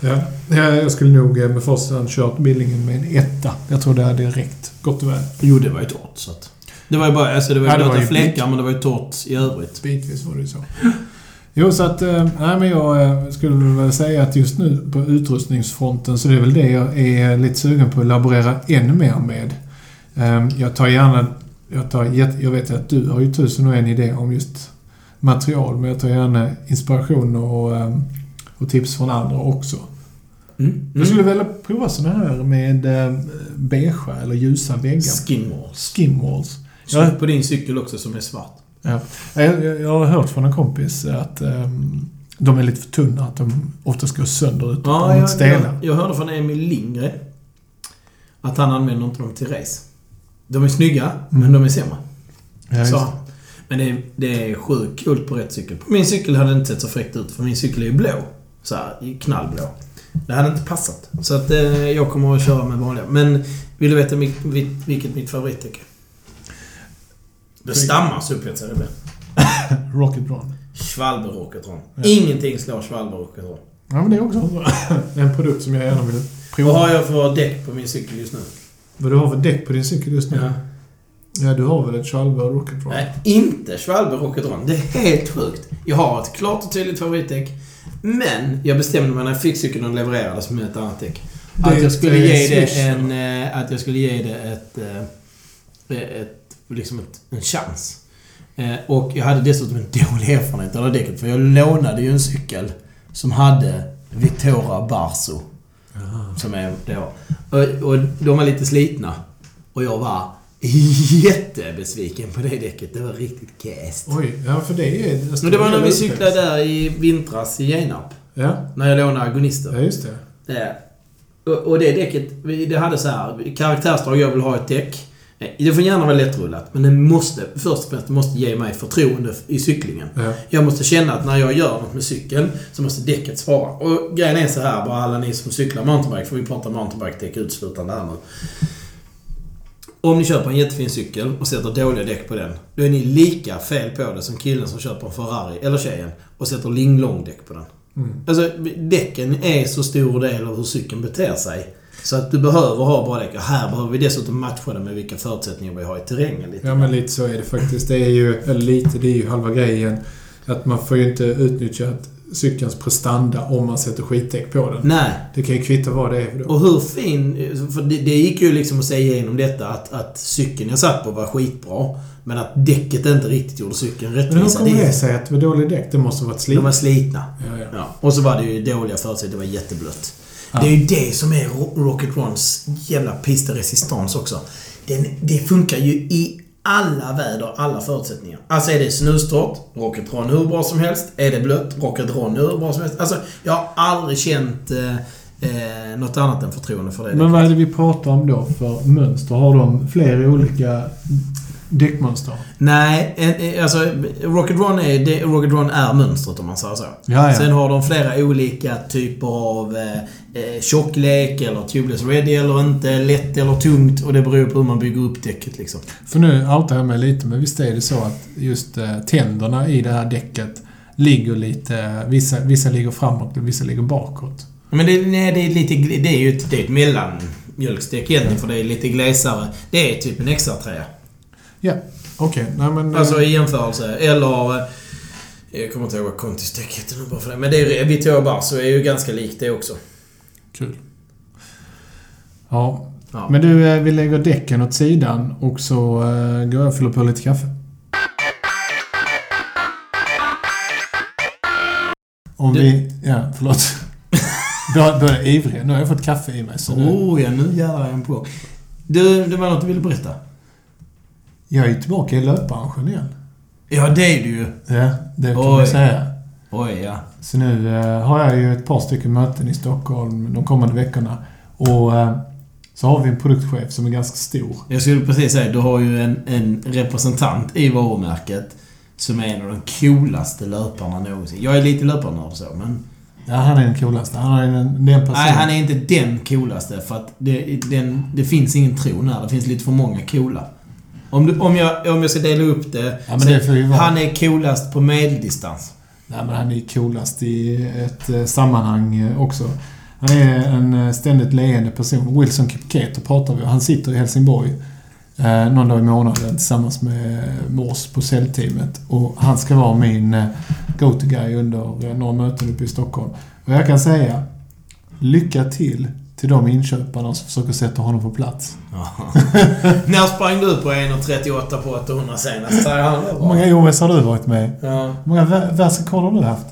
Ja, jag skulle nog eh, med första kört Billingen med en etta. Jag tror det hade räckt gott och väl. Jo, det var ju torrt så att... Det var ju bara... Alltså det var ju Ja, blöta fläckar men det var ju torrt i övrigt. Bitvis var det ju så. Jo, så att... eh, Nej, men jag eh, skulle väl säga att just nu på utrustningsfronten så det är väl det jag är lite sugen på att laborera ännu mer med. Eh, Jag tar gärna... Jag, tar, jag vet att du har ju tusen och en idé om just material, men jag tar gärna inspiration och, eh, och tips från andra också. Mm. Jag skulle vilja prova såna här med eh, beigea eller ljusa väggar. Skinwalls. Skinwalls. Så på din cykel också som är svart. Ja. Jag, har hört från en kompis att ehm, de är lite för tunna. Att de oftast går sönder ute Ja, de jag, stela. jag, jag hörde från Emil Lindgren att han använder inte dem till race. De är snygga, men Mm. de är sämre. Ja. Men det är, det är sjukt kul på rätt cykel. På min cykel hade det inte sett så fräckt ut, för min cykel är ju blå. Så här, knallblå. Det hade inte passat. Så att eh, jag kommer att köra med vanliga. Men vill du veta vilket mitt favoritdäck är? Det stammar så upphetsad det blir. Rocket Ron. Schwalbe Rocketron. Ja. Ingenting slår Schwalbe Rocketron. Ja, men det är också en produkt som jag gärna vill prova. Vad har jag för däck på min cykel just nu? Vad du har för däck på din cykel just nu? Ja, du har väl ett Chalva Rocket Ron? Nej, inte Schwalbe Rocketron. Det är helt sjukt. Jag har ett klart och tydligt favoritdäck. Men jag bestämde mig när jag fick cykeln och levererades med ett annat däck. Att jag skulle ge det en... eh, Att jag skulle ge det ett... eh, ett liksom ett, en chans. Eh, Och jag hade dessutom en dålig erfarenhet av det däcket. För jag lånade ju en cykel som hade Vittora Barso. Som är då. Och, och de var lite slitna. Och jag var jättebesviken på det däcket. Det var riktigt cast. Oj, ja för det är... Men det var när vi cyklade där i vintras i Genarp. Ja, När jag lånade agonister. ja just det. Eh, Och, och det däcket, det hade så här karaktärsdrag. Jag vill ha ett däck. Eh, Det får gärna vara lättrullat, men det måste, först och främst, måste ge mig förtroende i cyklingen. Ja. Jag måste känna att när jag gör något med cykeln så måste däcket svara. Och grejen är så här, bara alla ni som cyklar mountainbike, för vi pratar mountainbike-däck uteslutande här nu. Om ni köper en jättefin cykel och sätter dåliga däck på den, då är ni lika fel på det som killen som köper en Ferrari, eller tjejen, och sätter linglong-däck på den. Mm. Alltså, däcken är så stor del av hur cykeln beter sig. Så att du behöver ha bra däck. Och här behöver vi dessutom matcha det med vilka förutsättningar vi har i terrängen. Lite. Ja, men lite så är det faktiskt. Det är ju, eller lite, det är ju halva grejen. Att man får ju inte utnyttja att cykelns prestanda om man sätter skitdäck på den. Nej. Det kan ju kvitta vad det är. Då. Och hur fin... För det, det gick ju liksom att säga igenom detta att, att cykeln jag satt på var skitbra. Men att däcket inte riktigt gjorde cykeln Men hur rättvisa. kommer Det- sig att det var dålig däck? Det måste ha varit De slitet. var slitna. Ja, ja. Ja. Och så var det ju dåliga förutsättningar. Det var jätteblött. Ja. Det är ju det som är Ro- Rocket Runs jävla piste resistance också. Den, det funkar ju i alla väder, alla förutsättningar. Alltså är det snöstort, Rocket Run hur bra som helst. Är det blött, Rocket Run hur bra som helst. Alltså, jag har aldrig känt eh, eh, något annat än förtroende för det. Men vad är det vi pratar om då för mönster? Har de flera olika däckmönster? Nej, alltså Rocket Run är, det, Rocket Run är mönstret om man säger så. Ja, ja. Sen har de flera olika typer av eh, eh, tjocklek eller tubeless ready eller inte, lätt eller tungt och det beror på hur man bygger upp däcket liksom. För nu outar jag mig lite, men visst är det så att just eh, tänderna i det här däcket ligger lite... Vissa, vissa ligger framåt och vissa ligger bakåt. Men det, nej, det är lite, det är ju ett, det är ett mellanmjölksdäck egentligen för det är lite glesare. Det är typ en extra trä. Ja, okej. Nej, men... eh, Alltså i jämförelse. Eller... eh, Jag kommer inte ihåg vad Contis däck heter nu bara för det. Men det är Vittorio Barso är ju ganska likt det också. Kul. Ja. Ja. Men du, eh, vi lägger däcken åt sidan och så går jag och fyller på lite kaffe. Om Du- vi... Ja, förlåt. Börjar ivrig. Nu har jag fått kaffe i mig. Så nu, Oh ja, nu jävlar är jag på. Du, det var något du ville berätta? Jag är tillbaka i löpbranschen igen. Ja, det är du ju. Ja, det kan man säga. Oj, ja. Så nu eh, har jag ju ett par stycken möten i Stockholm de kommande veckorna. Och eh, så har vi en produktchef som är ganska stor. Jag skulle precis säga, du har ju en, en representant i varumärket som är en av de coolaste löparna någonsin. Jag är lite löparnörd så, men... Ja, han är den coolaste. Han är en, det är en person. Nej, han är inte den coolaste för att det, den, det finns ingen tron här. Det finns lite för många coola. Om, du, om, jag, om jag ska dela upp det... Ja, så- det. Han är coolast på medeldistans. Nej, men han är coolast i ett eh, sammanhang eh, också. Han är en eh, ständigt leende person. Wilson Kipketo pratar vi om. Han sitter i Helsingborg eh, någon dag i månaden tillsammans med Mors på säljteamet. Och han ska vara min eh, go-to-guy under eh, några möten uppe i Stockholm. Och jag kan säga, lycka till till de inköparna som försöker sätta honom på plats. När sprang du på 1.38 på 800 senast? Säger han. Hur många OS har du varit med? Ja. Hur många vä- världsrekord har du haft?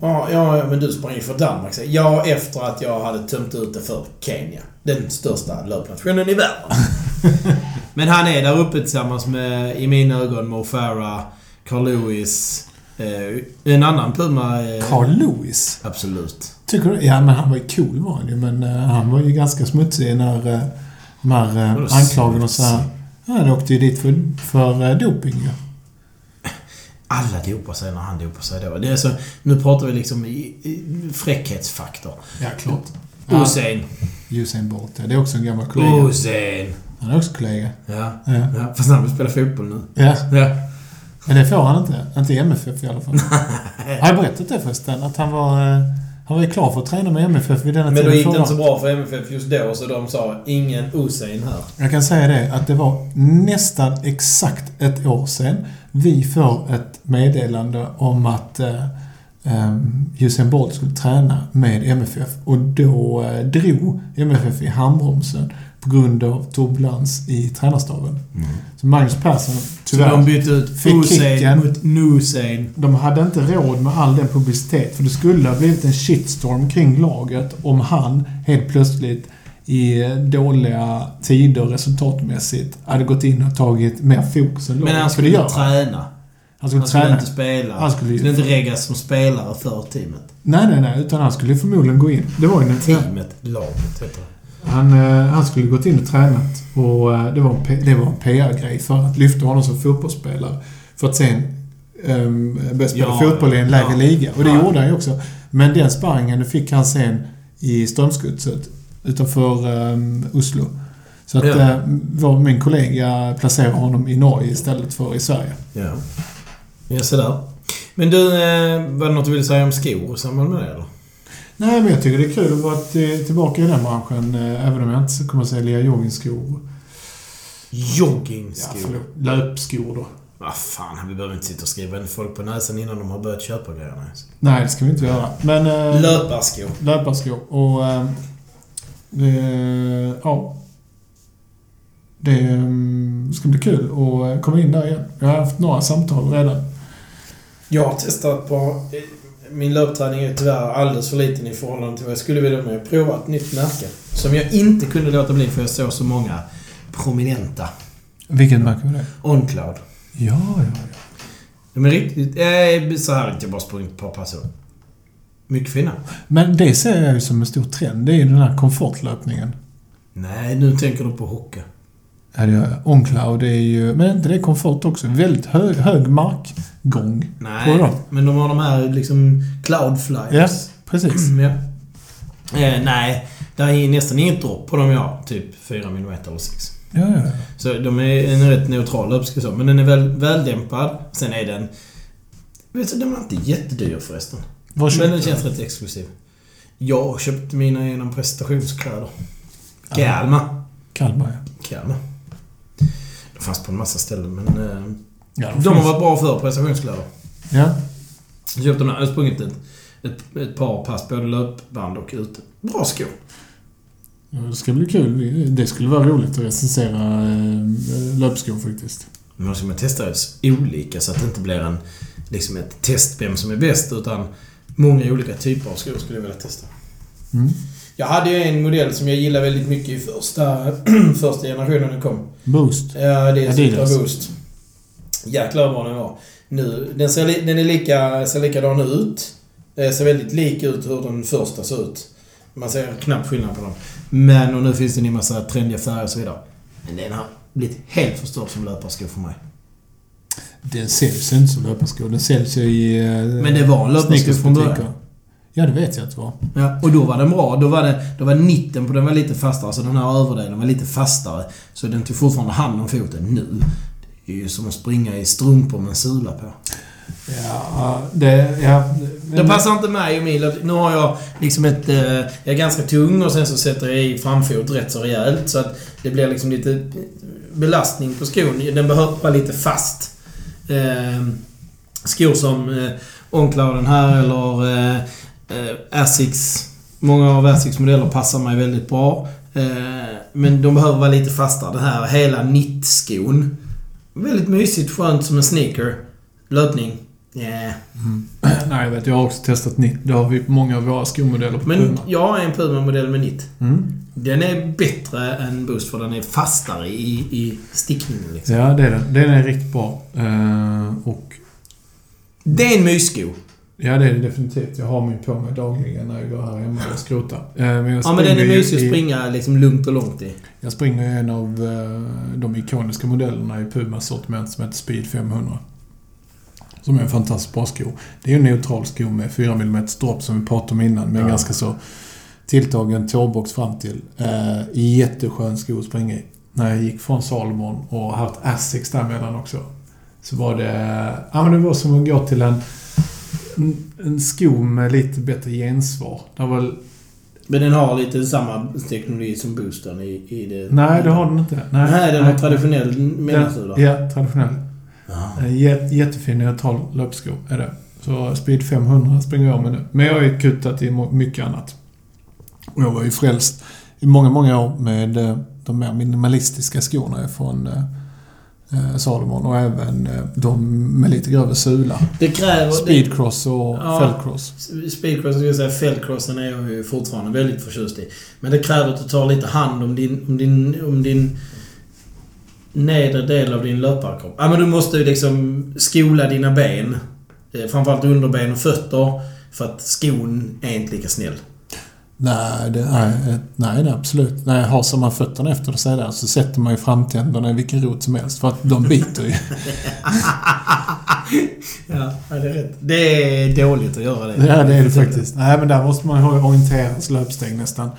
Ja, ja, men du sprang ju för Danmark. så- Ja, efter att jag hade tömt ut det för Kenya. Den största löpnationen i världen. men han är där uppe tillsammans med, i mina ögon, Mo Farah, Carl Lewis, eh, en annan Puma... Eh, Carl Lewis? Absolut. Tycker du? Ja, men han var ju cool var han ju. Men eh, han var ju ganska smutsig när uh, de här Vadå uh, anklagelserna och så här. Ja, han åkte ju dit för, för uh, doping ju. Alla dopar sig när han dopar sig då. Det är så, nu pratar vi liksom i, i fräckhetsfaktor. Ja, klart. Ja, Usain. Usain Bolt, ja. Det är också en gammal kollega. Usain. Han är också kollega. Ja. Ja. ja. Fast han vill spela fotboll nu. ja. Ja. Men det får han inte. Inte i MFF i alla fall. har jag berättat det förresten? Att han var... eh, han var ju klar för att träna med MFF vid denna Men då tiden gick det inte så bra för MFF just då, så de sa ingen Usain här. Jag kan säga det att det var nästan exakt ett år sedan vi får ett meddelande om att eh, um, Usain Bolt skulle träna med MFF och då uh, drog MFF i handbromsen på grund av turbulens i tränarstaben. Mm. Så Magnus Persson, Så tyvärr, de bytte ut Hussein mot Nusain. de hade inte råd med all den publicitet för det skulle ha blivit en shitstorm kring laget om han helt plötsligt i dåliga tider resultatmässigt hade gått in och tagit mer fokus än laget. Men han skulle gör inte han. träna. Han skulle Han skulle inte spela. Han skulle skulle inte reggas som spelare för teamet. Nej, nej, nej. Utan han skulle förmodligen gå in. Det var ju en Teamet, laget heter det. Han, eh, han skulle gått in och tränat och eh, det var en, det var en PR-grej för att lyfta honom som fotbollsspelare. För att sen um, börja spela Ja, fotboll i en lägre ja. liga. Och det Ja. gjorde han ju också. Men den sparringen fick han sen i Strömsgodset utanför um, Oslo. Så att Ja. eh, vår, min kollega placerade honom i Norge istället för i Sverige. Ja. Ja, så där. Men du, var det något du ville säga om skor i samband med det eller? Nej, men jag tycker det är kul att vara till, tillbaka i den branschen. eh, Även om jag inte kommer att sälja joggingskor. Ja, Joggingskor. förlåt. Löpskor då. Vad fan, vi behöver inte sitta och skriva folk på näsan innan de har börjat köpa grejerna. Nej, det ska vi inte göra. Men... eh, Löparskor. löparskor. Och... Eh, det, ja. Det eh, ska bli kul att komma in där igen. Jag har haft några samtal redan. Jag har testat på... Min löpträning är tyvärr alldeles för liten i förhållande till vad jag skulle vilja. Men jag har provat ett nytt märke. Som jag inte kunde låta bli för jag såg så många prominenta. Vilket märke var det? OnCloud. Ja, ja, ja. De är riktigt... Eh, så här jag bara sprungit ett par pass. Mycket fina. Men det ser jag ju som en stor trend. Det är ju den här komfortlöpningen. Nej, nu tänker du på hocka. Ja, det gör jag. OnCloud är ju... Men är inte det komfort också? Väldigt hög, hög markgång. På Nej, dem. men de har de här liksom cloudflyers. Ja, precis. ja. Eh, nej, det är nästan inget dropp på dem jag. Typ 4 mm eller 6. Ja, ja, ja. Så de är en rätt neutral så. Men den är väl väldämpad. Sen är den... Vet du, den var inte jättedyr förresten. Vad Men den känns rätt exklusiv. Jag köpte mina genom prestationskläder. Kalmar. Kalmar, ja. Kalmar. De fanns på en massa ställen men... Ja de har varit bra för prestationskläder. Ja. Jag köpte dem. Jag har sprungit ett, ett, ett par pass, både löpband och ute. Bra skor. Ja, Det ska bli kul. Det skulle vara roligt att recensera eh, löpskor faktiskt. Men ska man testa olika så att det inte blir en, liksom ett test vem som är bäst utan många olika typer av skor skulle jag vilja testa. Mm. Jag hade ju en modell som jag gillade väldigt mycket i första, första generationen den kom. Boost. Ja, det är Adidas. Boost. Jäklar vad den var. Nu, den ser, den är lika, ser likadan ut. Det ser väldigt lik ut hur den första såg ut. Man ser knappt skillnad på dem. Men och nu finns det en massa trendiga färger och så vidare. Men den har blivit helt förstörd som löparsko för mig. Den säljs inte som löparskor. Den säljs ju i... eh, Men det var en löparsko från början. Ja, det vet jag att det var. Ja, och då var den bra. Då var, det, då var nitten på den var lite fastare. Så den här överdelen var lite fastare. Så den tog fortfarande hand om foten. Nu. Det är ju som att springa i strumpor med en sula på. Ja, det... Ja, Det passar inte mig och min löp- Nu har jag liksom ett... Eh, jag är ganska tung och sen så sätter jag i framfot rätt så rejält. Så att det blir liksom lite belastning på skon. Den behöver vara lite fast. Eh, skor som eh, Onclouden här eller eh, eh, Asics. Många av Asics modeller passar mig väldigt bra. Eh, men de behöver vara lite fastare. Den här hela nittskon. Väldigt mysigt, skönt som en sneaker. Löpning. Yeah. Nej, jag vet. Jag har också testat nytt. Det har vi många av våra skomodeller på Men Puma. jag har en Puma-modell med nitt. Mm. Den är bättre än Boost för den är fastare i, i stickningen liksom. Ja, det är den. Den är riktigt bra. Eh, och... Det är en myssko. Ja, det är det definitivt. Jag har min på mig dagligen när jag går här hemma och skrotar. Eh, men jag Ja men den är mysig att springa liksom lugnt och långt i. Jag springer i en av eh, de ikoniska modellerna i Pumas sortiment som heter Speed 500. Som är en fantastiskt bra sko. Det är en neutral sko med 4 mm dropp som vi pratade om innan. Med Ja. ganska så tilltagen tåbox fram till. Eh, jätteskön sko att springa i. När jag gick från Salomon och haft Asics däremellan också. Så var det... Ja men det var som att gå till en, en, en sko med lite bättre gensvar. Det var. Men den har lite samma teknologi som Boostern i, i det... Nej, det har den inte. Nej, Nej, den har traditionell Den- mellansula. Ja, traditionell. Jät- jättefin neutral löpsko är det. Så Speed 500 springer jag med nu. Men jag har ju kutat i mycket annat. Och jag var ju frälst i många, många år med eh, de mer minimalistiska skorna från eh, Salomon och även eh, de med lite grövre sula. Det kräver... Speedcross och Ja. Fellcross. Speedcross, skulle jag säga, fällcrossen är jag ju fortfarande väldigt förtjust i. Men det kräver att du tar lite hand om din, om din, om din nedre del av din löparkropp. Ja, men du måste ju liksom skola dina ben. Eh, Framförallt underben och fötter. För att skon är inte lika snäll. Nej, det, nej, eh, nej, absolut. Nej, hasar man fötterna efter sig där så sätter man ju framtänderna i vilken rot som helst. För att de biter ju. Ja, det är rätt. Det är dåligt att göra det. Ja, det är det faktiskt. Nej, men där måste man ha orienteras löpsteg nästan.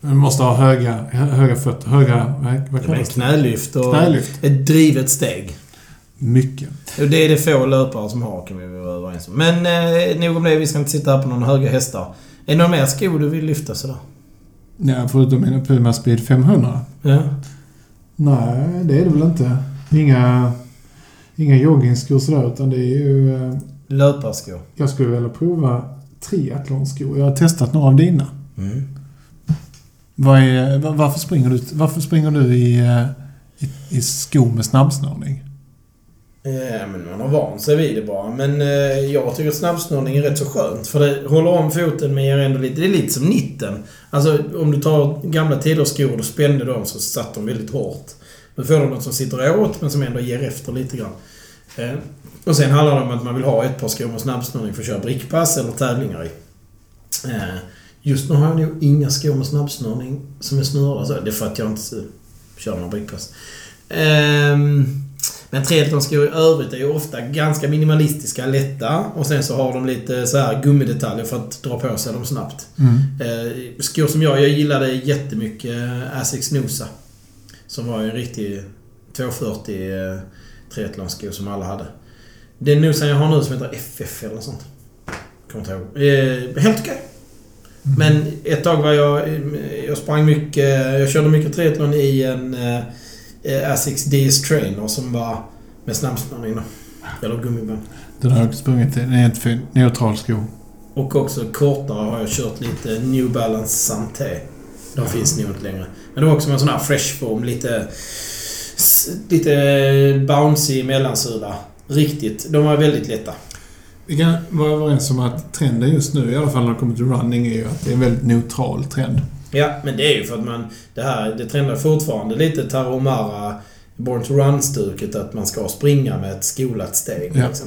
Man måste ha höga, höga fötter. Höga... Vad vad kallas det? knälyft och Knälyft. ett drivet steg. Mycket. Det är det få löpare som har, kan vi vara överens om. Men eh, nog om det. Vi ska inte sitta här på några höga hästar. Är det någon mer sko du vill lyfta sådär? Ja, förutom mina Puma Speed 500. Ja. Nej, det är det väl inte. Inga, inga joggingskor sådär, utan det är ju... eh, Löparskor. Jag skulle vilja prova triathlonskor. Jag har testat några av dina. Mm. Vad är, va- varför, springer du, varför springer du i, eh, i, i skor med snabbsnörning? Ja, men man har vant sig vid det bara. Men eh, jag tycker att snabbsnörning är rätt så skönt. För det håller om foten men ger ändå lite... Det är lite som nitten. Alltså om du tar gamla tiders skor och spände dem så satt de väldigt hårt. Nu får du något som sitter åt men som ändå ger efter lite grann. Eh, och sen handlar det om att man vill ha ett par skor med snabbsnörning för att köra brickpass eller tävlingar i. Eh, just nu har jag nog inga skor med snabbsnörning som är snurrade. så. Det är för att jag inte kör några brickpass. Eh, men triathlonskor i övrigt är ju ofta ganska minimalistiska, lätta och sen så har de lite så här gummidetaljer för att dra på sig dem snabbt. Mm. Eh, skor som jag, jag gillade jättemycket Asics Nosa. Som var en riktig 240 eh, triathlonsko som alla hade. Den nosan jag har nu som heter FF eller sånt. Kommer inte ihåg. Eh, helt okej. Men ett tag var jag... Jag sprang mycket... Jag körde mycket triathlon i en eh, Asics DS Trainer som var med snabbsnörning då. Eller gummiband. Den har jag sprungit i. Den är helt fin. Neutral sko. Och också kortare har jag kört lite New Balance Santé. De finns nog inte längre. Men det var också med en sån här fresh form. Lite... Lite bouncy mellansula. Riktigt. De var väldigt lätta. Vi kan vara överens om att trenden just nu, i alla fall när det kommer till running, är ju att det är en väldigt neutral trend. Ja, men det är ju för att man... Det här, det trendar fortfarande lite Tarahumara Born to Run-stuket att man ska springa med ett skolat steg. Ja. Liksom.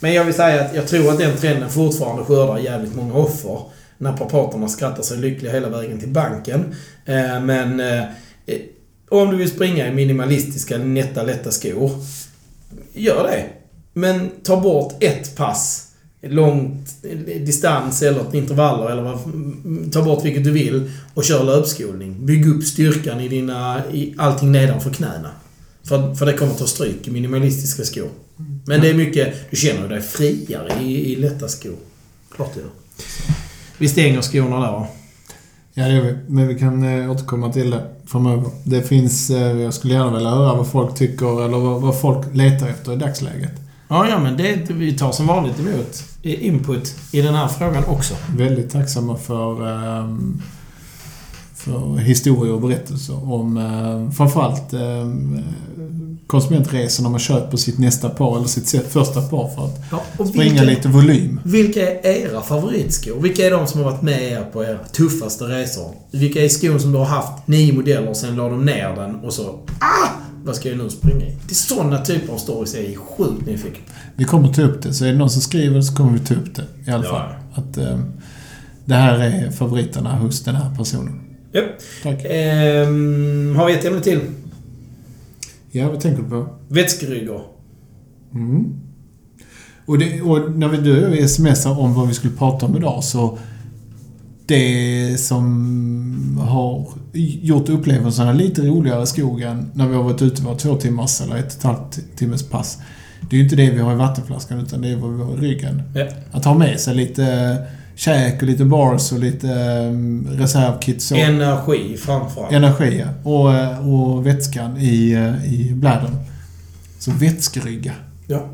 Men jag vill säga att jag tror att den trenden fortfarande skördar jävligt många offer. Naprapaterna skrattar sig lyckliga hela vägen till banken. Eh, men eh, om du vill springa i minimalistiska, nätta, lätta skor. Gör det. Men ta bort ett pass. Långt distans eller intervaller eller vad, Ta bort vilket du vill och kör löpskolning. Bygg upp styrkan i dina... I allting nedanför knäna. För, för det kommer ta stryk i minimalistiska skor. Men det är mycket... Du känner dig friare i, i lätta skor. Klart du gör. Vi stänger skorna där va? Ja, det gör vi. Men vi kan eh, återkomma till det framöver. Det finns... Eh, jag skulle gärna vilja höra vad folk tycker eller vad, vad folk letar efter i dagsläget. Ja, ja, men det, vi tar som vanligt emot input i den här frågan också. Väldigt tacksamma för, ehm, för historier och berättelser om eh, framförallt eh, konsumentresorna man köper sitt nästa par eller sitt första par för att Ja, och springa vilka, lite volym. vilka är era favoritskor? Vilka är de som har varit med er på era tuffaste resor? Vilka är skon som du har haft nio modeller och sen la de ner den och så... Ah! Vad ska jag nu springa i? Det är sådana typer av stories jag är sjukt nyfiken. Vi kommer ta upp det, så är det någon som skriver så kommer vi ta upp det i alla Ja. fall. Att eh, det här är favoriterna hos den här personen. Japp. Tack. Ehm, har vi ett ämne till? Ja, vad tänker du på? Vätskeryggor. Mm. Och, det, och när vi jag smsade om vad vi skulle prata om idag så det som har gjort upplevelserna lite roligare i skogen när vi har varit ute var två timmars eller ett och ett halvt timmes pass. Det är ju inte det vi har i vattenflaskan utan det är vad vi har i ryggen. Ja. Att ha med sig lite käk och lite bars och lite um, reservkit så. Energi framförallt. Energi ja. och, eh, och vätskan i, eh, i blädern. Så vätskerygga. Ja.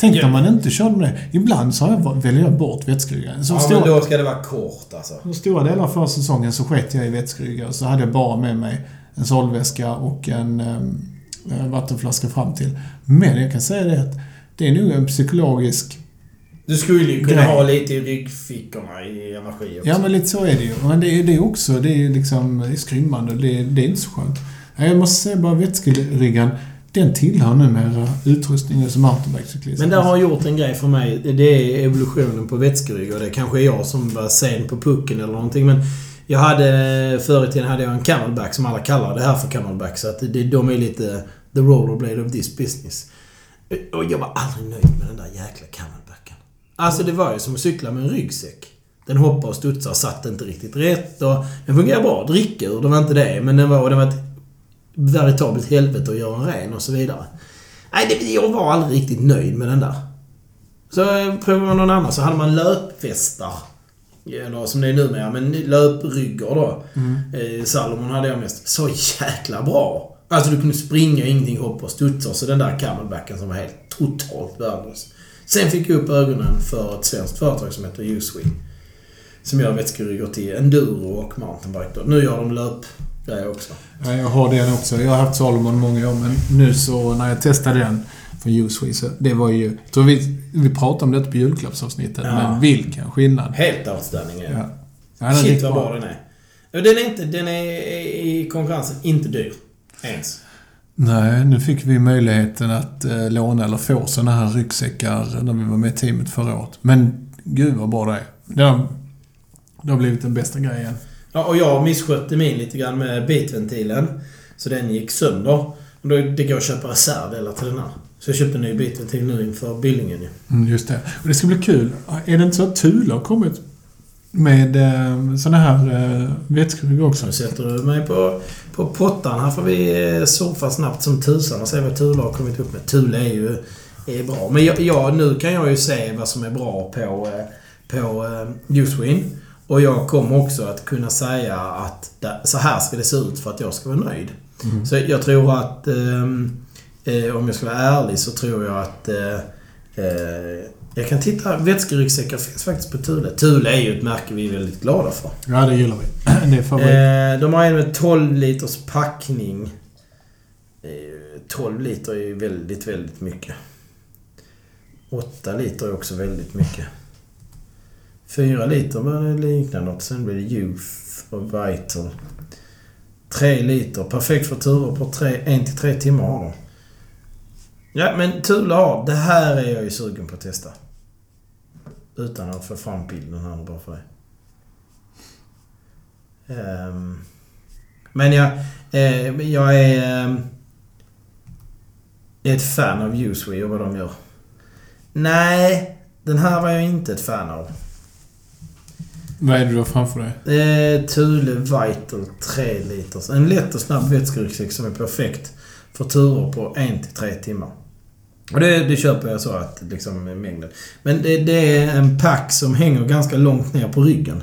Tänk Ja. om man inte körde med det. Ibland så har jag, väljer jag bort vätskeryggar. Så Ja, stora, men då ska det vara kort alltså. så stora delar av förra säsongen så sket jag i vätskeryggar. Så hade jag bara med mig en solväska och en um, vattenflaska fram till. Men jag kan säga det att det är nog en psykologisk... Du skulle ju kunna Grej. ha lite i ryggfickorna i energi också. Ja, men lite så är det ju. Men det är det också. Det är liksom det är skrymmande. Det, det är inte så skönt. Ja, Jag måste säga bara vätskeryggan, den tillhör numera utrustningen som mountainbikecyklist. Men det har gjort en grej för mig. Det är evolutionen på vätskerygg och det kanske är jag som var sen på pucken eller någonting. Men jag hade... Förr i tiden hade jag en camelback som alla kallar det här för camelback. Så att det, de är lite the rollerblade of this business. Och jag var aldrig nöjd med den där jäkla camelbacken. Alltså det var ju som att cykla med en ryggsäck. Den hoppade och studsade och satt inte riktigt rätt och den fungerade bra. Dricka ur, det var inte det. Men den var, och den var ett veritabelt helvete att göra en ren och så vidare. Nej, det, jag var aldrig riktigt nöjd med den där. Så eh, provade man någon annan så hade man löpvästar. Eller som det är numera, men löpryggar då. Eh, Salomon hade jag mest. Så jäkla bra! Alltså du kunde springa, ingenting hoppa och studsa. Så den där camelbacken som var helt totalt värdelös. Sen fick jag upp ögonen för ett svenskt företag som heter Uswing. Som gör vätskeryggar till enduro och mountainbike då. Nu gör de löpgrejer också. Ja, jag har den också. Jag har haft Salomon många år, men nu så när jag testade den från Uswe så det var ju... Jag tror vi, vi pratade om detta på julklappsavsnittet, Ja. men vilken skillnad. Helt outstanding är. Ja. Ja, Shit vad bra den är. Den är inte... Den är i konkurrensen inte dyr. Ens. Nej, nu fick vi möjligheten att eh, låna eller få såna här ryggsäckar när vi var med i teamet förra året. Men gud vad bra det är. Det har, det har blivit den bästa grejen. Ja, och jag misskötte min lite grann med bitventilen. Så den gick sönder. Och då, det går att köpa reservdelar till den här. Så jag köpte en ny bitventil nu inför Billingen ju. Mm, just det. Och det ska bli kul. Är det inte så att Thule har kommit med eh, såna här eh, vätskeryggar också? Så nu sätter du mig på, på pottan. Här får vi eh, surfa snabbt som tusan och se vad Thule har kommit upp med. Thule är ju är bra. Men jag, jag, nu kan jag ju se vad som är bra på, eh, på eh, Uswin. Och jag kommer också att kunna säga att så här ska det se ut för att jag ska vara nöjd. Mm. Så jag tror att... ehm, eh, om jag ska vara ärlig så tror jag att... Eh, eh, jag kan titta. Vätskeryggsäckar finns faktiskt på Thule. Thule är ju ett märke vi är väldigt glada för. Ja, det gillar vi. Det är favorit. Eh, de har en med 12 liters packning. Eh, 12 liter är ju väldigt, väldigt mycket. 8 liter är också väldigt mycket. Fyra liter var det liknande och sen blir det Youth och Vital. Tre liter. Perfekt för turer på 1-3 timmar har de. Ja, men Thule har... Det här är jag ju sugen på att testa. Utan att få fram bilden här bara för det. Um, men jag, eh, jag är eh, ett fan av Uswe och vad de gör. Nej, den här var jag inte ett fan av. Vad är det du har framför dig? Eh, Thule Vital 3 liters. En lätt och snabb vätskeryggsäck som är perfekt för turer på 1-3 timmar. Och det, det köper jag så att liksom mängden. Men det, det är en pack som hänger ganska långt ner på ryggen.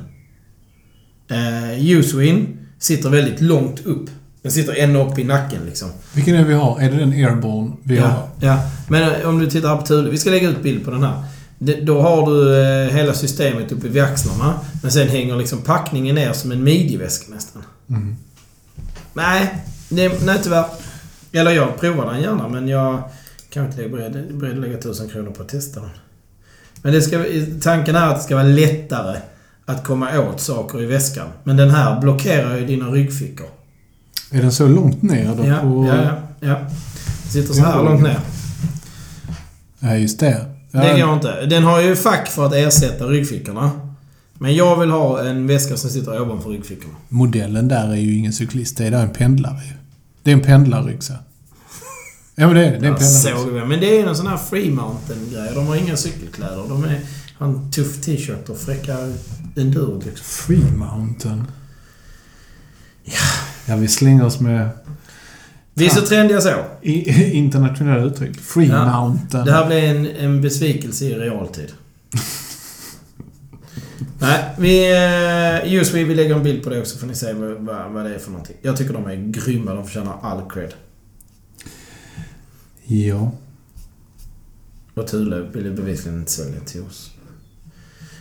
Eh, Uswin sitter väldigt långt upp. Den sitter ända upp i nacken liksom. Vilken är det vi har? Är det den Airborne vi har? Ja, ja. Men eh, om du tittar på Thule. Vi ska lägga ut bild på den här. Då har du eh, hela systemet uppe vid axlarna. Men sen hänger liksom packningen ner som en midjeväska nästan. Mm. Nej, det, nej tyvärr. Eller jag provar den gärna men jag kan inte beredd, beredd att lägga tusen kronor på att testa den. Men det ska, tanken är att det ska vara lättare att komma åt saker i väskan. Men den här blockerar ju dina ryggfickor. Är den så långt ner då Ja, på... ja, ja, ja. Sitter så här Ja. långt ner. Ja, just det. Det går inte. Den har ju fack för att ersätta ryggfickorna. Men jag vill ha en väska som sitter ovanför ryggfickorna. Modellen där är ju ingen cyklist. Det är där en pendlare ju. Det är en pendlarryggsäck. Ja, men det är det. Är en det. Men det är en sån här free mountain-grej. De har inga cykelkläder. De är, har en tuff t-shirt och fräcka enduro liksom. Free Mountain. Ja. Ja, vi slänger oss med Vi är så trendiga så. i, internationella uttryck. Free Ja. Mountain. Det här blir en, en besvikelse i realtid. Nej, vi... Uh, just vi, vi lägger en bild på det också får ni se vad, vad, vad det är för någonting. Jag tycker de är grymma. De förtjänar all cred. Ja. Och Thule ville bevisligen inte sälja till oss.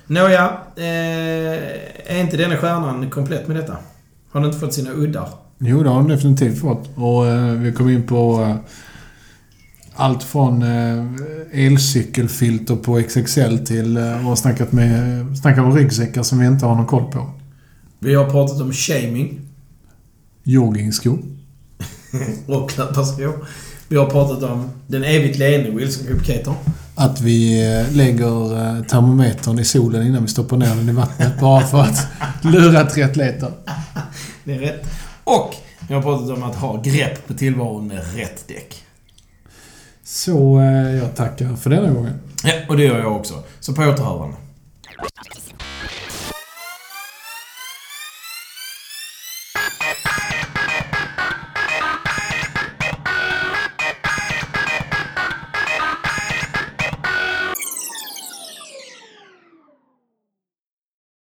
Nåja, eh, är inte denna stjärnan komplett med detta? Har den inte fått sina uddar? Jo, det har de definitivt fått. Och eh, vi kom in på eh, allt från eh, elcykelfilter på XXL till eh, och snackat med, snackat om ryggsäckar som vi inte har någon koll på. Vi har pratat om shaming Joggingskor. och löparskor. Vi har pratat om den evigt leende Wilson Group Att vi eh, lägger eh, termometern i solen innan vi stoppar ner den i vattnet bara för att lura triatleter. Det är rätt. Och vi har pratat om att ha grepp på tillvaron med rätt däck. Så eh, jag tackar för denna gången. Ja, och det gör jag också. Så på återhörande.